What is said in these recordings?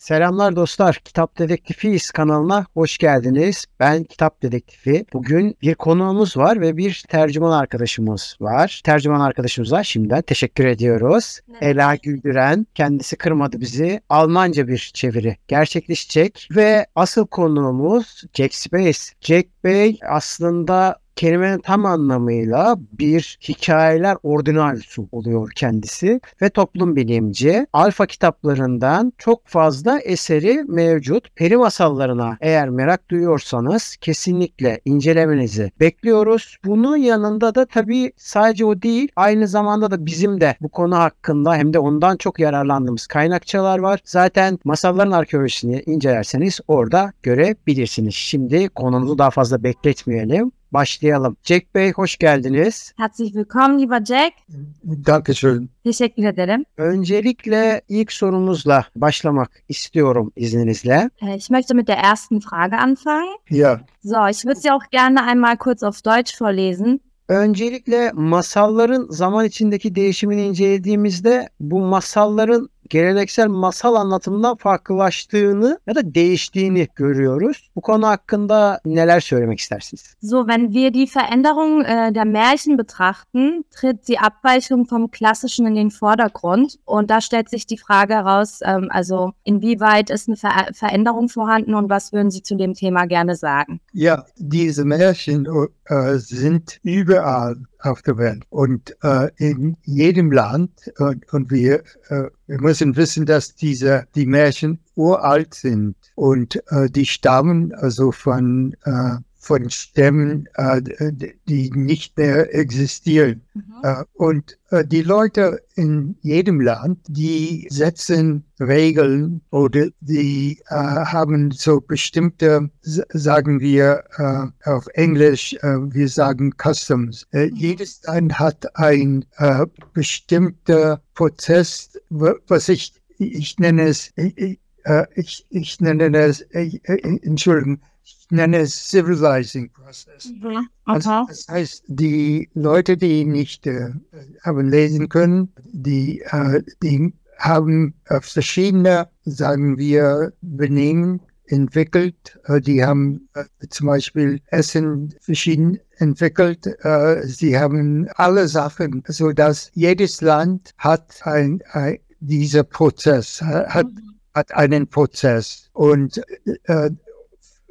Selamlar dostlar. Kitap Dedektifiyiz kanalına hoş geldiniz. Ben Kitap Dedektifi. Bugün bir konuğumuz var ve bir tercüman arkadaşımız var. Tercüman arkadaşımıza şimdiden teşekkür ediyoruz. Evet. Ela Güldüren kendisi kırmadı bizi. Almanca bir çeviri gerçekleşecek ve asıl konuğumuz Jack Space. Jack Bey aslında kelimenin tam anlamıyla bir hikayeler ordinaryusu oluyor kendisi ve toplum bilimci. Alfa kitaplarından çok fazla eseri mevcut. Peri masallarına eğer merak duyuyorsanız kesinlikle incelemenizi bekliyoruz. Bunun yanında da tabii sadece o değil aynı zamanda da bizim de bu konu hakkında hem de ondan çok yararlandığımız kaynakçalar var. Zaten masalların arkeolojisini incelerseniz orada görebilirsiniz. Şimdi konumuzu daha fazla bekletmeyelim. Başlayalım. Jack Bey hoş geldiniz. Herzlich willkommen, lieber Jack. Dankeschön. Teşekkür ederim. Öncelikle ilk sorumuzla başlamak istiyorum izninizle. Äh, Ich möchte mit der ersten Frage anfangen. Ja, So, ich würde sie auch gerne einmal kurz auf Deutsch vorlesen. Öncelikle masalların zaman içindeki değişimini incelediğimizde bu masalların geleneksel masal anlatımından farklılaştığını ya da değiştiğini görüyoruz. Bu konu hakkında neler söylemek istersiniz? So, wenn wir die Veränderung äh, der Märchen betrachten, tritt die Abweichung vom Klassischen in den Vordergrund. Und da stellt sich die Frage heraus, ähm, also inwieweit ist eine Ver Veränderung vorhanden und was würden Sie zu dem Thema gerne sagen? ja, diese Märchen äh, sind überall auf der Welt und äh, in jedem Land. Und, und wir, äh, wir müssen wissen, dass diese die Märchen uralt sind und äh, die stammen also von äh, von Stämmen, äh, die nicht mehr existieren. Äh, Und äh, die Leute in jedem Land, die setzen Regeln oder die äh, haben so bestimmte, sagen wir äh, auf Englisch, äh, wir sagen Customs. Äh, jedes Land hat ein bestimmter Prozess, wa- was ich, ich nenne es, ich, ich, nenne es, Entschuldigung, nenne es Civilizing Process. Also, Okay. das heißt, die Leute, die nicht äh, haben lesen können, die, äh, die haben verschiedene, sagen wir, Benehmen entwickelt. Äh, die haben äh, zum Beispiel Essen verschieden entwickelt. Äh, sie haben alle Sachen, so dass jedes Land hat ein, ein dieser Prozess, hat, hat einen Prozess und äh,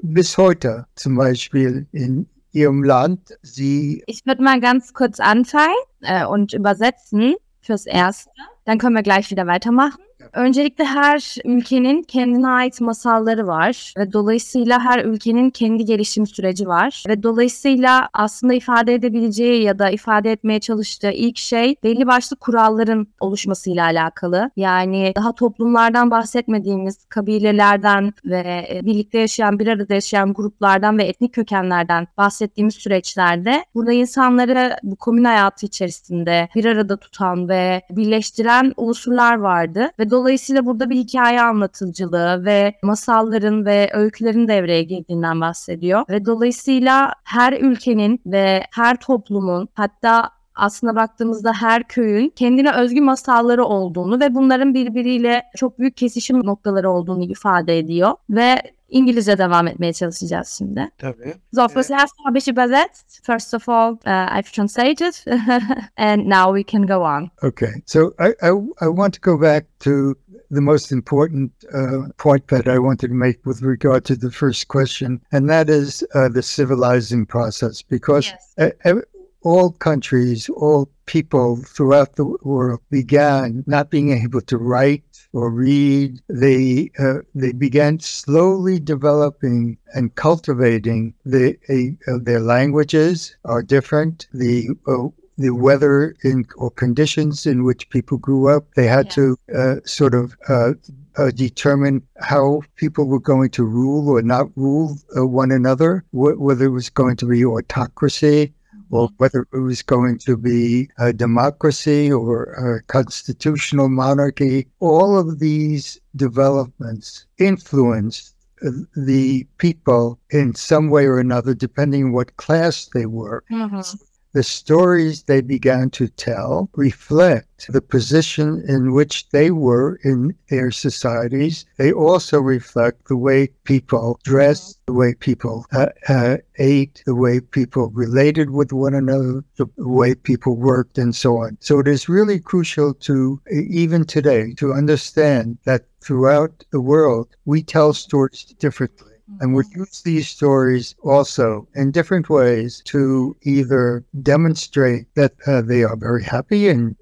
bis heute zum Beispiel in ihrem Land, sie Ich würde mal ganz kurz anfangen äh, und übersetzen fürs Erste. Dann können wir gleich wieder weitermachen. Öncelikle her ülkenin kendine ait masalları var ve dolayısıyla her ülkenin kendi gelişim süreci var ve dolayısıyla aslında ifade edebileceği ya da ifade etmeye çalıştığı ilk şey belli başlı kuralların oluşmasıyla alakalı. Yani daha toplumlardan bahsetmediğimiz kabilelerden ve e, birlikte yaşayan bir arada yaşayan gruplardan ve etnik kökenlerden bahsettiğimiz süreçlerde burada insanları bu komün hayatı içerisinde bir arada tutan ve birleştiren unsurlar vardı ve dolayısıyla burada bir hikaye anlatıcılığı ve masalların ve öykülerin devreye girdiğinden bahsediyor. Ve dolayısıyla her ülkenin ve her toplumun hatta aslına baktığımızda her köyün kendine özgü masalları olduğunu ve bunların birbiriyle çok büyük kesişim noktaları olduğunu ifade ediyor ve İngilizce devam etmeye çalışacağız şimdi. Tabii. So, fürs Erste habe ich übersetzt. First of all, uh, I've translated, and now we can go on. Okay, so I, I, I want to go back to the most important uh, point that I wanted to make with regard to the first question, and that is uh, the civilizing process, because e- ev- all countries, all people throughout the world began not being able to write or read. They uh, they began slowly developing and cultivating the uh, their languages are different. The uh, the weather in or conditions in which people grew up. They had Yeah. to uh, sort of uh, uh, determine how people were going to rule or not rule uh, one another, wh- whether it was going to be autocracy or whether it was going to be a democracy or a constitutional monarchy. All of these developments influenced the people in some way or another, depending on what class they were. Mm-hmm. The stories they began to tell reflect the position in which they were in their societies. They also reflect the way people dressed, the way people uh, uh, ate, the way people related with one another, the way people worked, and so on. So it is really crucial to, even today, to understand that throughout the world, we tell stories differently. And we use these stories also in different ways to either demonstrate that uh, they are very happy and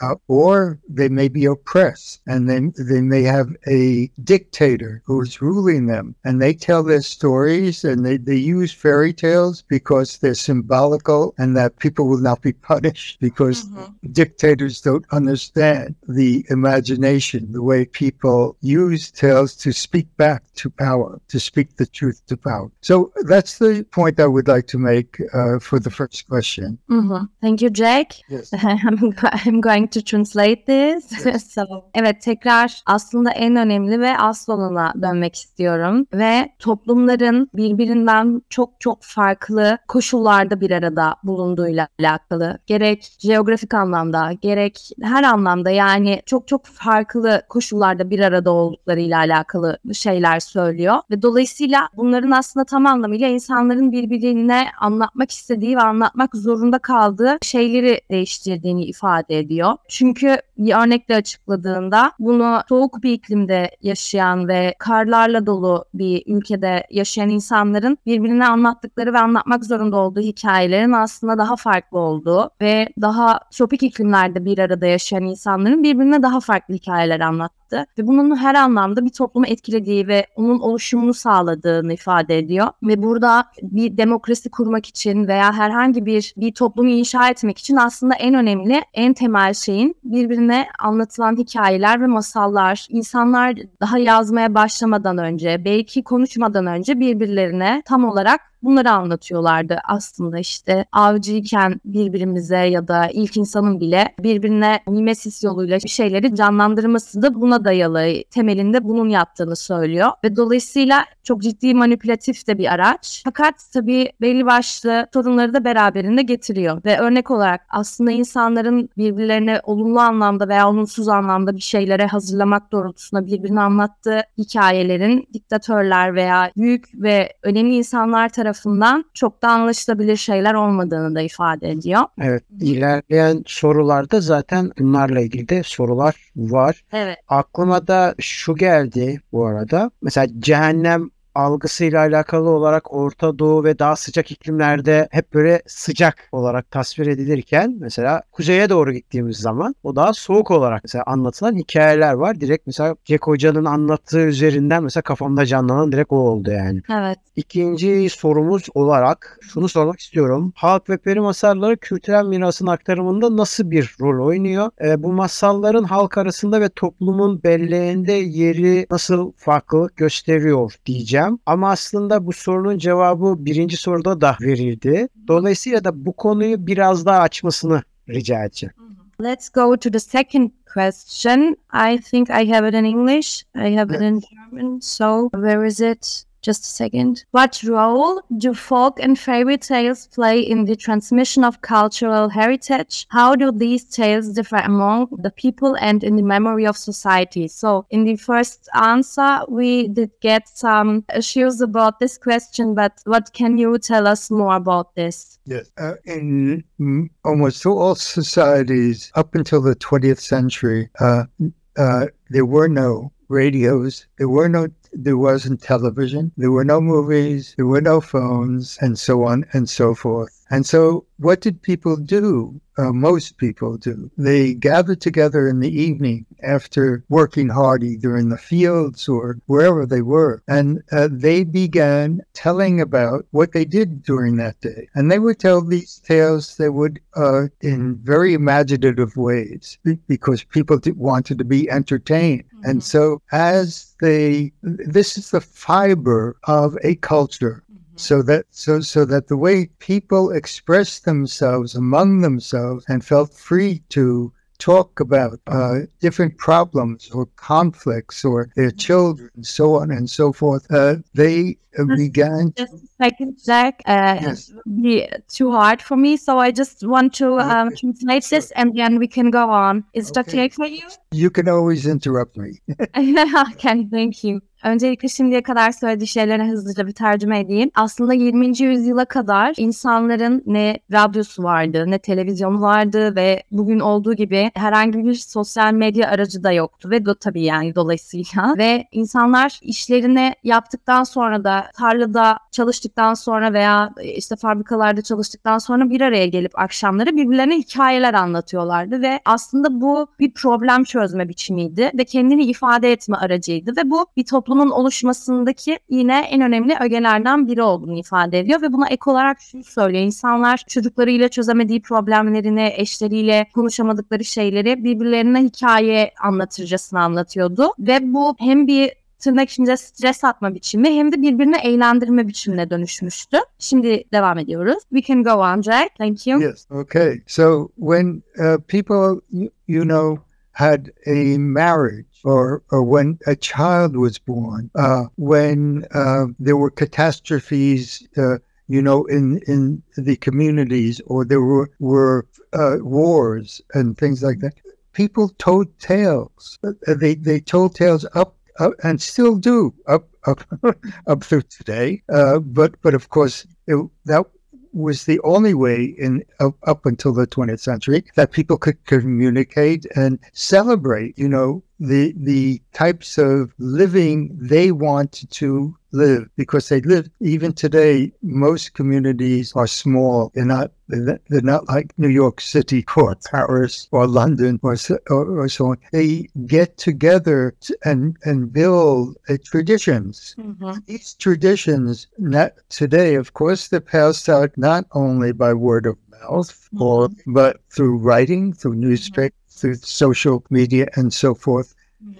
uh, or they may be oppressed and then they may have a dictator who is ruling them and they tell their stories and they, they use fairy tales because they're symbolical and that people will not be punished because Mhm. dictators don't understand the imagination, the way people use tales to speak back to power, to speak the truth to power. So that's the point I would like to make uh, for the first question. Mhm. Thank you Jack. Yes. I'm, I'm going to translate this. so, evet tekrar aslında en önemli ve asıl olana dönmek istiyorum. Ve toplumların birbirinden çok çok farklı koşullarda bir arada bulunduğuyla alakalı. Gerek jeografik anlamda gerek her anlamda yani çok çok farklı koşullarda bir arada olduklarıyla alakalı şeyler söylüyor. Ve dolayısıyla bunların aslında tam anlamıyla insanların birbirine anlatmak istediği ve anlatmak zorunda kaldığı şeyleri değiştirdiğini ifade ediyor. Çünkü bir örnekle açıkladığında bunu soğuk bir iklimde yaşayan ve karlarla dolu bir ülkede yaşayan insanların birbirine anlattıkları ve anlatmak zorunda olduğu hikayelerin aslında daha farklı olduğu ve daha tropik iklimlerde bir arada yaşayan insanların birbirine daha farklı hikayeler anlattı. Ve bunun her anlamda bir toplumu etkilediği ve onun oluşumunu sağladığını ifade ediyor. Ve burada bir demokrasi kurmak için veya herhangi bir bir toplumu inşa etmek için aslında en önemli, en temel şeyin birbirine anlatılan hikayeler ve masallar. İnsanlar daha yazmaya başlamadan önce, belki konuşmadan önce birbirlerine tam olarak bunları anlatıyorlardı aslında işte. Avcıyken birbirimize ya da ilk insanın bile birbirine mimesis yoluyla bir şeyleri canlandırması da buna dayalı temelinde bunun yattığını söylüyor. Ve dolayısıyla çok ciddi manipülatif de bir araç. Fakat tabii belli başlı sorunları da beraberinde getiriyor. Ve örnek olarak aslında insanların birbirlerine olumlu anlamda veya olumsuz anlamda bir şeylere hazırlamak doğrultusunda birbirine anlattığı hikayelerin diktatörler veya büyük ve önemli insanlar tarafından çok da anlaşılabilir şeyler olmadığını da ifade ediyor. Evet, ilerleyen sorularda zaten bunlarla ilgili de sorular var. Evet. Aklıma da şu geldi bu arada. Mesela cehennem algısıyla alakalı olarak Orta Doğu ve daha sıcak iklimlerde hep böyle sıcak olarak tasvir edilirken mesela kuzeye doğru gittiğimiz zaman o daha soğuk olarak mesela anlatılan hikayeler var. Direkt mesela Jack Hoca'nın anlattığı üzerinden mesela kafamda canlanan direkt o oldu yani. Evet. İkinci sorumuz olarak şunu sormak istiyorum. Halk ve peri masalları kültürel mirasın aktarımında nasıl bir rol oynuyor? E, bu masalların halk arasında ve toplumun belleğinde yeri nasıl farklılık gösteriyor diyeceğim. Ama aslında bu sorunun cevabı birinci soruda da verildi. Dolayısıyla da bu konuyu biraz daha açmasını rica edeceğim. Let's go to the second question. I think I have it in English. I have it in German. So, where is it? Just a second. What role do folk and fairy tales play in the transmission of cultural heritage? How do these tales differ among the people and in the memory of society? So, in the first answer, we did get some issues about this question, but what can you tell us more about this? Yes. Uh, in almost all societies up until the 20th century, uh, uh, there were no radios. There were no. There wasn't television. There were no movies. There were no phones, and so on and so forth. And so, what did people do? Uh, most people do. They gathered together in the evening after working hard, either in the fields or wherever they were, and uh, they began telling about what they did during that day. And they would tell these tales. They would, uh, in very imaginative ways, because people wanted to be entertained. And so, as they, this is the fiber of a culture so that so so that the way people expressed themselves among themselves and felt free to talk about uh, different problems or conflicts or their children, so on and so forth, uh, they uh, began. Just a second, Jack. Uh, Yes. Be too hard for me, so I just want to um, Okay. translate this and then we can go on. Is Okay. okay for you? You can always interrupt me. okay, thank you. Öncelikle şimdiye kadar söylediği şeyleri hızlıca bir tercüme edeyim. Aslında 20. yüzyıla kadar insanların ne radyosu vardı, ne televizyonu vardı ve bugün olduğu gibi herhangi bir sosyal medya aracı da yoktu ve do tabii yani dolayısıyla ve insanlar işlerini yaptıktan sonra da tarlada çalıştıktan sonra veya işte fabrikalarda çalıştıktan sonra bir araya gelip akşamları birbirlerine hikayeler anlatıyorlardı ve aslında bu bir problem çözme biçimiydi ve kendini ifade etme aracıydı ve bu bir toplumun oluşmasındaki yine en önemli ögelerden biri olduğunu ifade ediyor ve buna ek olarak şunu söylüyor. İnsanlar çocuklarıyla çözemediği problemlerini, eşleriyle konuşamadıkları şeyleri birbirlerine hikaye anlatırcasına anlatıyordu ve bu hem bir tırnak içinde stres atma biçimi hem de birbirini eğlendirme biçimine dönüşmüştü. Şimdi devam ediyoruz. We can go on, Jack. Thank you. Yes. Okay. So when uh, people, you know, had a marriage or, or when a child was born, uh, when uh, there were catastrophes, uh, you know, in, in the communities or there were, were uh, wars and things like that, people told tales. Uh, They, they told tales up, up and still do up, up, up through today. Uh, but, but of course, it, that was the only way in up, until the 20th century that people could communicate and celebrate you know the the types of living they want to live because they live even today most communities are small. They're not they're not like new york city or paris or london or so, or, or so on. They get together to- and and build uh, traditions. Mm-hmm. These traditions not today of course they're passed out not only by word of mouth or but through writing through mm-hmm. newspaper through social media and so forth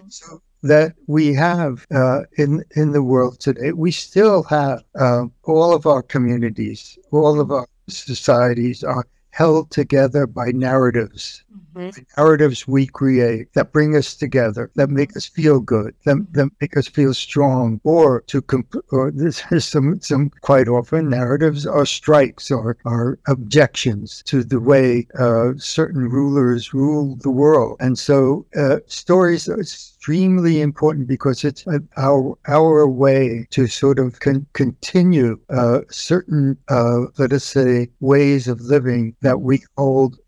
so that we have uh, in in the world today we still have uh, all of our communities all of our societies are held together by narratives the narratives we create that bring us together, that make us feel good, that, that make us feel strong, or to comp- or this is some some quite often narratives are strikes or are objections to the way uh, certain rulers rule the world, and so uh, stories are extremely important because it's uh, our our way to sort of con- continue uh, certain uh, let us say ways of living that we hold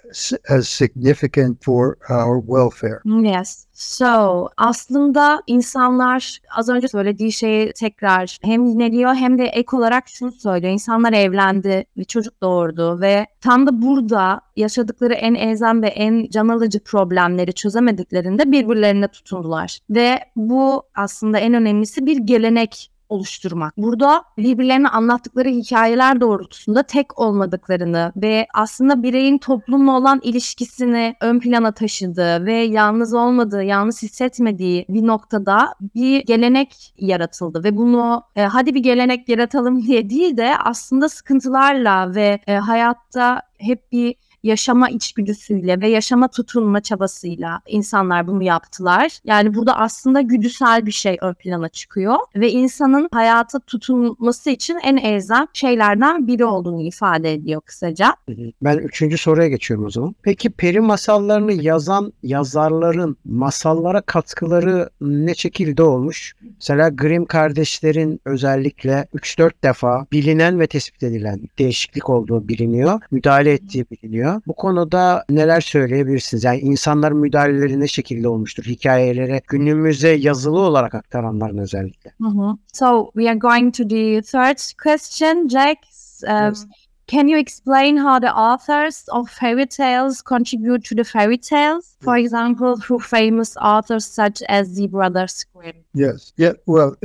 as significant for our welfare. Yes. So aslında insanlar az önce söylediği şeyi tekrar hem yineliyor hem de ek olarak şunu söylüyor. İnsanlar evlendi ve çocuk doğurdu ve tam da burada yaşadıkları en elzem ve en can alıcı problemleri çözemediklerinde birbirlerine tutundular. Ve bu aslında en önemlisi bir gelenek oluşturmak. Burada birbirlerine anlattıkları hikayeler doğrultusunda tek olmadıklarını ve aslında bireyin toplumla olan ilişkisini ön plana taşıdığı ve yalnız olmadığı, yalnız hissetmediği bir noktada bir gelenek yaratıldı ve bunu e, hadi bir gelenek yaratalım diye değil de aslında sıkıntılarla ve e, hayatta hep bir yaşama içgüdüsüyle ve yaşama tutunma çabasıyla insanlar bunu yaptılar. Yani burada aslında güdüsel bir şey ön plana çıkıyor ve insanın hayata tutunması için en elzem şeylerden biri olduğunu ifade ediyor kısaca. Ben üçüncü soruya geçiyorum o zaman. Peki peri masallarını yazan yazarların masallara katkıları ne şekilde olmuş? Mesela Grimm kardeşlerin özellikle 3-4 defa bilinen ve tespit edilen değişiklik olduğu biliniyor. Müdahale ettiği biliniyor. Bu konuda neler söyleyebilirsiniz? Yani insanların müdahaleleri ne şekilde olmuştur? Hikayelere günümüze yazılı olarak aktaranların özellikle. So we are going to the third question, Jack. Um, Yes. Can you explain how the authors of fairy tales contribute to the fairy tales? For example, through famous authors such as the Brothers Grimm. Yes. Yeah. Well,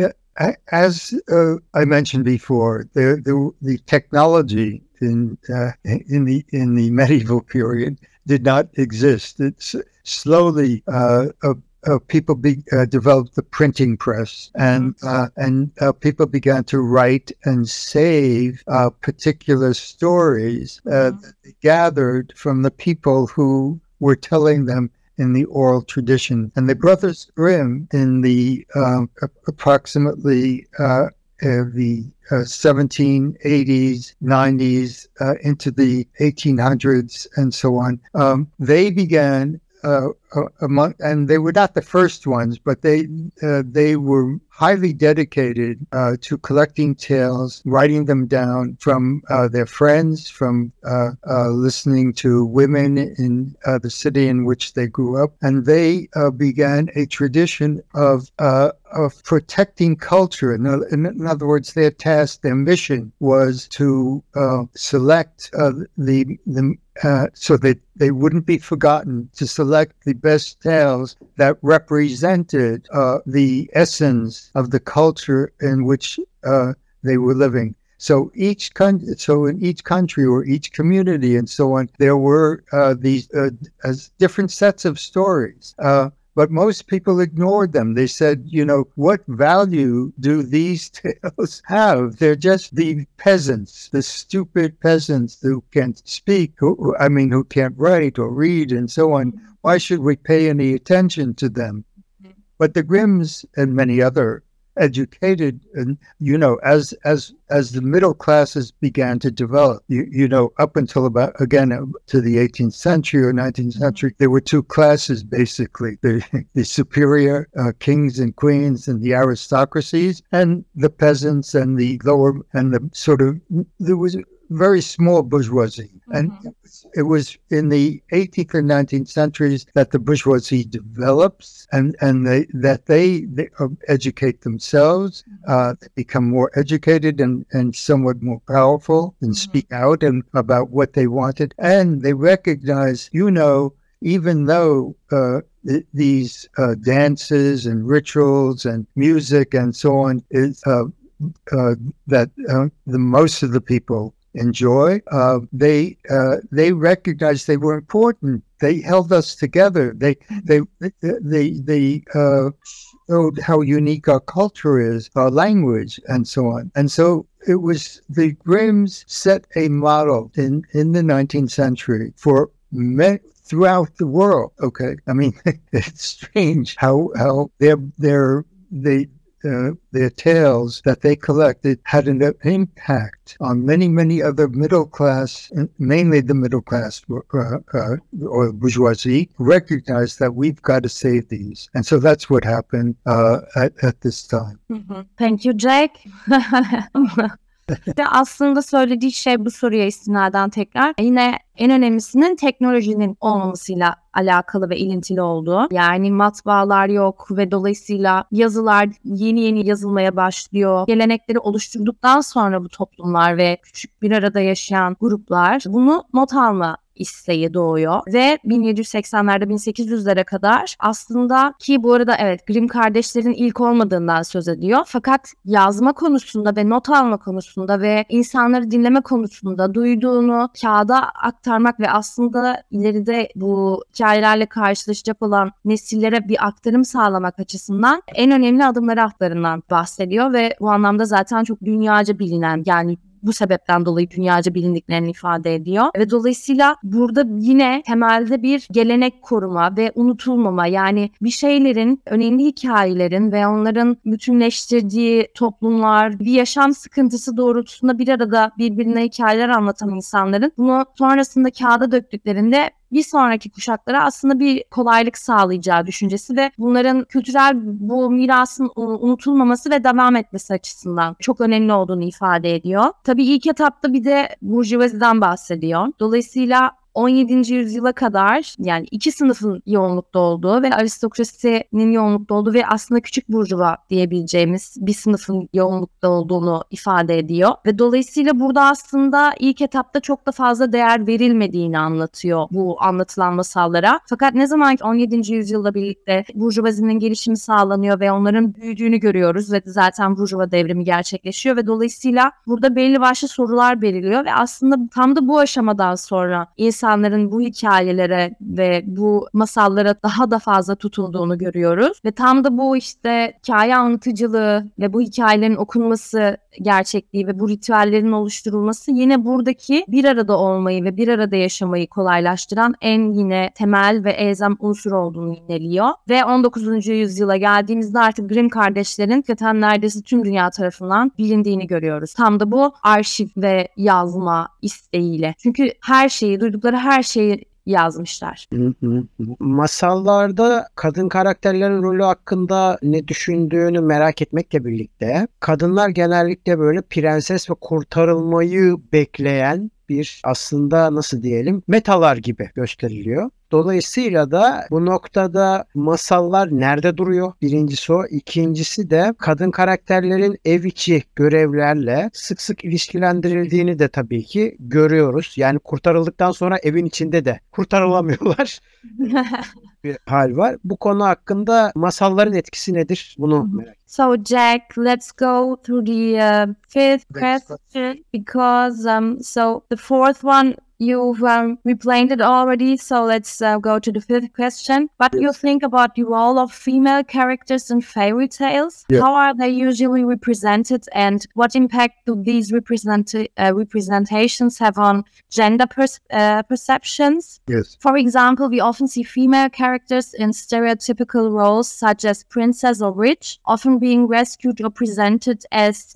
as uh, I mentioned before, the the, the technology in uh, in the in the medieval period did not exist. It's slowly uh, uh, uh, people be, uh, developed the printing press, and uh, and uh, people began to write and save uh, particular stories uh, that they gathered from the people who were telling them in the oral tradition. And the Brothers Grimm, in the um, approximately uh, the uh, 1780s, 90s, uh, into the 1800s, and so on, um, they began uh, uh, among, and they were not the first ones, but they uh, they were highly dedicated uh, to collecting tales, writing them down from uh, their friends, from uh, listening to women in the city in which they grew up, and they began a tradition of of protecting culture. In, in, other words, their task, their mission was to select the the uh, so that they wouldn't be forgotten to select the best tales that represented uh, the essence of the culture in which uh, they were living. So each country, so in each country or each community and so on, there were uh, these uh, different sets of stories. But most people ignored them. They said, you know, what value do these tales have? They're just the peasants, the stupid peasants who can't speak, who, I mean, who can't write or read and so on. Why should we pay any attention to them? Mm-hmm. But the Grimms and many other educated and you know as as as the middle classes began to develop you, you know up until about again uh, to the 18th century or 19th century there were two classes basically the the superior uh, kings and queens and the aristocracies and the peasants and the lower and the sort of there was very small bourgeoisie. Mm-hmm. And it was in the 18th and 19th centuries that the bourgeoisie develops and, and they, that they, they uh, educate themselves, mm-hmm. uh, become more educated and, and somewhat more powerful and mm-hmm. speak out and about what they wanted. And they recognize, you know, even though uh, th- these uh, dances and rituals and music and so on is uh, uh, that uh, the most of the people enjoy. Uh, they uh, they recognized they were important. They held us together. They they they they uh, showed how unique our culture is, our language, and so on. And so it was the Grimms set a model in in the 19th century for many, throughout the world. Okay, I mean it's strange how how they're they're they uh, their tales that they collected had an impact on many, many other middle class, mainly the middle class uh, uh, or bourgeoisie, recognized that we've got to save these. And so that's what happened uh, at, at this time. Mm-hmm. Thank you, Jack. de aslında söylediği şey bu soruya istinaden tekrar yine en önemlisinin teknolojinin olmamasıyla alakalı ve ilintili olduğu. Yani matbaalar yok ve dolayısıyla yazılar yeni yeni yazılmaya başlıyor. Gelenekleri oluşturduktan sonra bu toplumlar ve küçük bir arada yaşayan gruplar bunu not alma isteği doğuyor ve 1780'lerde 1800'lere kadar aslında ki bu arada evet Grimm kardeşlerin ilk olmadığından söz ediyor. Fakat yazma konusunda ve not alma konusunda ve insanları dinleme konusunda duyduğunu kağıda aktarmak ve aslında ileride bu hikayelerle karşılaşacak olan nesillere bir aktarım sağlamak açısından en önemli adımları atlarından bahsediyor ve bu anlamda zaten çok dünyaca bilinen yani bu sebepten dolayı dünyaca bilindiklerini ifade ediyor. Ve dolayısıyla burada yine temelde bir gelenek koruma ve unutulmama yani bir şeylerin, önemli hikayelerin ve onların bütünleştirdiği toplumlar, bir yaşam sıkıntısı doğrultusunda bir arada birbirine hikayeler anlatan insanların bunu sonrasında kağıda döktüklerinde bir sonraki kuşaklara aslında bir kolaylık sağlayacağı düşüncesi ve bunların kültürel bu mirasın unutulmaması ve devam etmesi açısından çok önemli olduğunu ifade ediyor. Tabii ilk etapta bir de Burjuvazi'den bahsediyor. Dolayısıyla 17. yüzyıla kadar yani iki sınıfın yoğunlukta olduğu ve aristokrasinin yoğunlukta olduğu ve aslında küçük burjuva diyebileceğimiz bir sınıfın yoğunlukta olduğunu ifade ediyor. Ve dolayısıyla burada aslında ilk etapta çok da fazla değer verilmediğini anlatıyor bu anlatılan masallara. Fakat ne zaman ki 17. yüzyılda birlikte burjuvazinin gelişimi sağlanıyor ve onların büyüdüğünü görüyoruz ve zaten burjuva devrimi gerçekleşiyor ve dolayısıyla burada belli başlı sorular belirliyor ve aslında tam da bu aşamadan sonra insan insanların bu hikayelere ve bu masallara daha da fazla tutulduğunu görüyoruz. Ve tam da bu işte hikaye anlatıcılığı ve bu hikayelerin okunması gerçekliği ve bu ritüellerin oluşturulması yine buradaki bir arada olmayı ve bir arada yaşamayı kolaylaştıran en yine temel ve elzem unsur olduğunu yineliyor. Ve 19. yüzyıla geldiğimizde artık Grimm kardeşlerin hakikaten neredeyse tüm dünya tarafından bilindiğini görüyoruz. Tam da bu arşiv ve yazma isteğiyle. Çünkü her şeyi, duydukları her şeyi yazmışlar. Masallarda kadın karakterlerin rolü hakkında ne düşündüğünü merak etmekle birlikte kadınlar genellikle böyle prenses ve kurtarılmayı bekleyen bir aslında nasıl diyelim metalar gibi gösteriliyor. Dolayısıyla da bu noktada masallar nerede duruyor? Birincisi o. İkincisi de kadın karakterlerin ev içi görevlerle sık sık ilişkilendirildiğini de tabii ki görüyoruz. Yani kurtarıldıktan sonra evin içinde de kurtarılamıyorlar bir hal var. Bu konu hakkında masalların etkisi nedir? Bunu merak So Jack, let's go through the uh, fifth question because um so the fourth one you've um, replayed it already. So let's uh, go to the fifth question. What do you think about the role of female characters in fairy tales? How are they usually represented, and what impact do these represent uh, representations have on gender pers- uh, perceptions? Yes. For example, we often see female characters in stereotypical roles such as princess or witch, often being rescued or presented as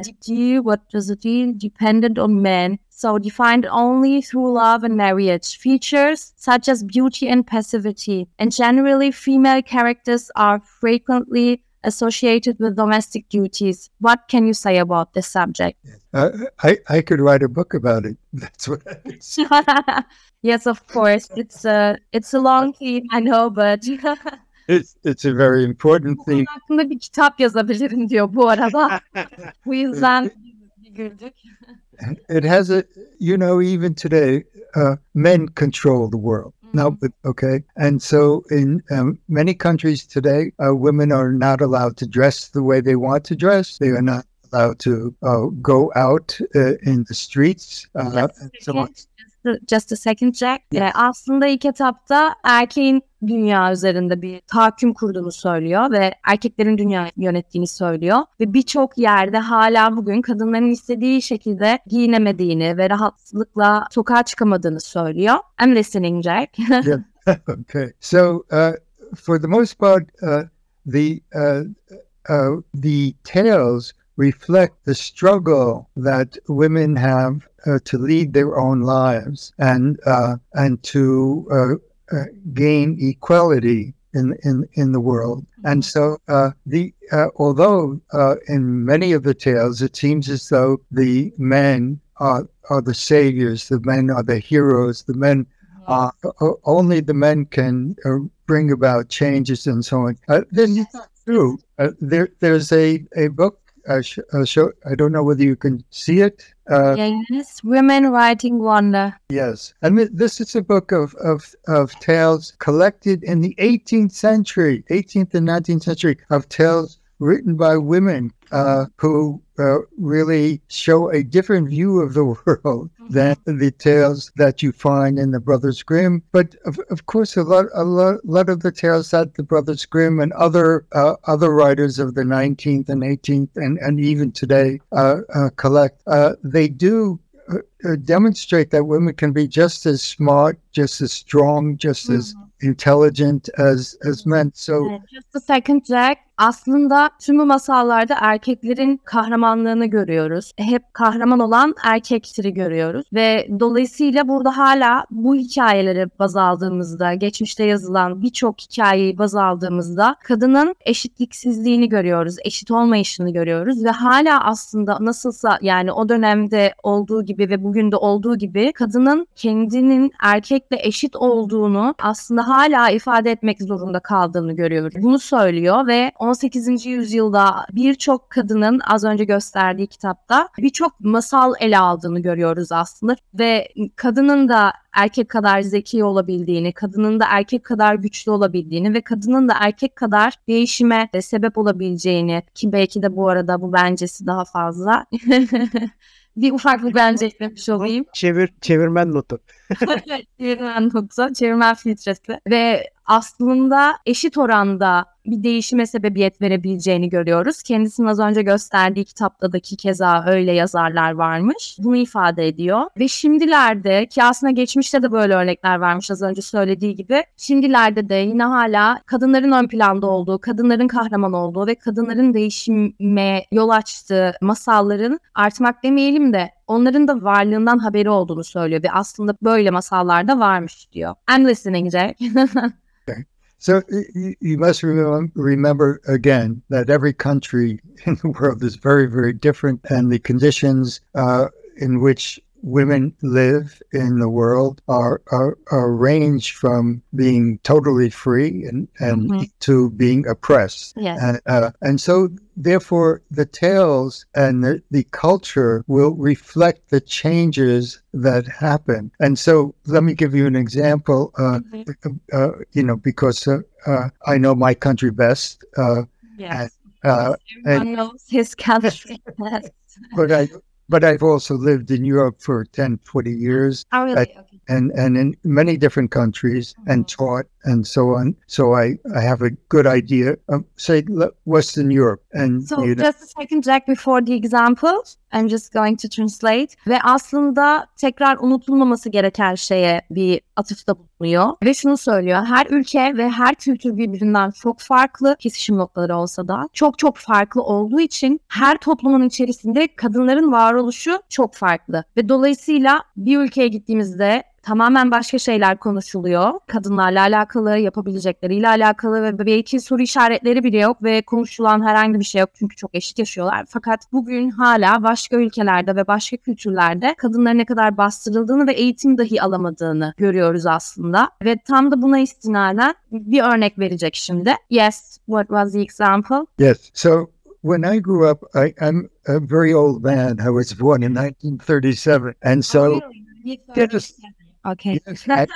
what does it mean? Dependent on men. So defined only through love and marriage. Features such as beauty and passivity. And generally, female characters are frequently associated with domestic duties. What can you say about this subject? Uh, I, I could write a book about it. That's what I yes, of course. It's a it's a long theme, I know, but It's, it's a very important thing. hakkında bir kitap yazabilirim diyor bu arada. bu yüzden güldük. It has a, you know, even today, uh, men control the world. Now, but okay. And so in um, many countries today, uh, women are not allowed to dress the way they want to dress. They are not allowed to uh, go out uh, in the streets. Uh, so on. Just, a second Jack. Yes. Ee, aslında ilk etapta erkeğin dünya üzerinde bir tahakküm kurduğunu söylüyor ve erkeklerin dünya yönettiğini söylüyor. Ve birçok yerde hala bugün kadınların istediği şekilde giyinemediğini ve rahatlıkla sokağa çıkamadığını söylüyor. I'm listening Jack. okay. So, uh, for the most part, uh, the uh, uh, the tales reflect the struggle that women have uh, to lead their own lives and uh, and to uh, uh, gain equality in in in the world. And so, uh, the uh, although uh, in many of the tales it seems as though the men are are the saviors, the men are the heroes, the men uh, only the men can uh, bring about changes and so on. Uh, this is not true. Uh, there, there's a a book. Uh, sh- uh, show. I don't know whether you can see it. Uh, yes, Women Writing Wonder. Yes, and this is a book of, of of tales collected in the 18th century, 18th and 19th century, of tales written by women uh, who uh, really show a different view of the world than the tales that you find in the Brothers Grimm. But of, of course, a lot, a lot, lot of the tales that the Brothers Grimm and other uh, other writers of the 19th and 18th and, and even today uh, uh, collect, uh, they do uh, demonstrate that women can be just as smart, just as strong, just as intelligent as as men. So Just a second Jack. Aslında tüm bu masallarda erkeklerin kahramanlığını görüyoruz. Hep kahraman olan erkekleri görüyoruz. Ve dolayısıyla burada hala bu hikayeleri baz aldığımızda, geçmişte yazılan birçok hikayeyi baz aldığımızda kadının eşitliksizliğini görüyoruz, eşit olmayışını görüyoruz. Ve hala aslında nasılsa yani o dönemde olduğu gibi ve bugün de olduğu gibi kadının kendinin erkekle eşit olduğunu aslında hala ifade etmek zorunda kaldığını görüyoruz. Bunu söylüyor ve 18. yüzyılda birçok kadının az önce gösterdiği kitapta birçok masal ele aldığını görüyoruz aslında ve kadının da erkek kadar zeki olabildiğini, kadının da erkek kadar güçlü olabildiğini ve kadının da erkek kadar değişime de sebep olabileceğini ki belki de bu arada bu bencesi daha fazla. bir ufak bir bence eklemiş olayım. Çevir çevirmen notu. Çevirmen nokta, çevirmen filtresi ve aslında eşit oranda bir değişime sebebiyet verebileceğini görüyoruz. Kendisinin az önce gösterdiği kitaptaki keza öyle yazarlar varmış. Bunu ifade ediyor. Ve şimdilerde ki aslında geçmişte de böyle örnekler varmış az önce söylediği gibi. Şimdilerde de yine hala kadınların ön planda olduğu, kadınların kahraman olduğu ve kadınların değişime yol açtığı masalların artmak demeyelim de onların da varlığından haberi olduğunu söylüyor ve aslında böyle masallarda varmış diyor. I'm listening Jack. So you, must remember again that every country in the world is very, very different, and the conditions uh, in which women live in the world are, are, are range from being totally free and, and Mhm. to being oppressed. yes. And, uh, and so, therefore, the tales and the, the culture will reflect the changes that happen. And so, let me give you an example. Uh, uh, you know, because uh, uh, I know my country best, uh, yes. uh, Everyone knows his country. Yes. but I but I've also lived in Europe for 10, 20 years Oh, really? Okay. and, and in many different countries uh-huh. and taught and so on. So I, I have a good idea of, say, Western Europe. And, So you know, just a second Jack before the example. I'm just going to translate. Ve aslında tekrar unutulmaması gereken şeye bir atıfta bulunuyor. Ve şunu söylüyor. Her ülke ve her kültür birbirinden çok farklı kesişim noktaları olsa da çok çok farklı olduğu için her toplumun içerisinde kadınların varoluşu çok farklı. Ve dolayısıyla bir ülkeye gittiğimizde tamamen başka şeyler konuşuluyor. Kadınlarla alakalı, yapabilecekleriyle alakalı ve belki soru işaretleri bile yok ve konuşulan herhangi bir şey yok çünkü çok eşit yaşıyorlar. Fakat bugün hala başka ülkelerde ve başka kültürlerde kadınların ne kadar bastırıldığını ve eğitim dahi alamadığını görüyoruz aslında. Ve tam da buna istinaden bir örnek verecek şimdi. Yes, what was the example? yes. So when I grew up, I, I'm a very old man. I was born in 1937. And so, Oh, really? Yes. Okay. Yes,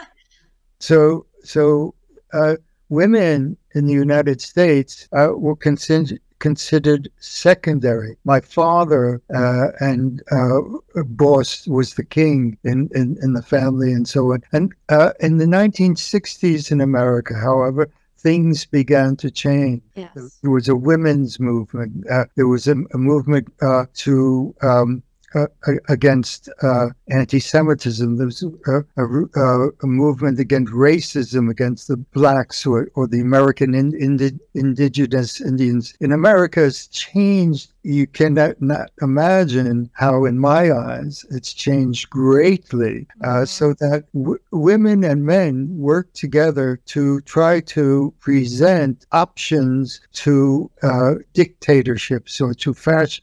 so so uh, women in the United States uh, were considered considered secondary. My father uh, and uh, boss was the king in, in, in the family and so on. And uh, in the 1960s in America, however, things began to change. Yes. There was a women's movement. Uh, there was a, a movement uh, to um, uh, against uh, anti-Semitism. There was a, a, a, a movement against racism against the blacks or, or the American in, indi- indigenous Indians. In America, has changed. You cannot not imagine how, in my eyes, it's changed greatly. Uh, so that w- women and men work together to try to present options to uh, dictatorships or to fasc-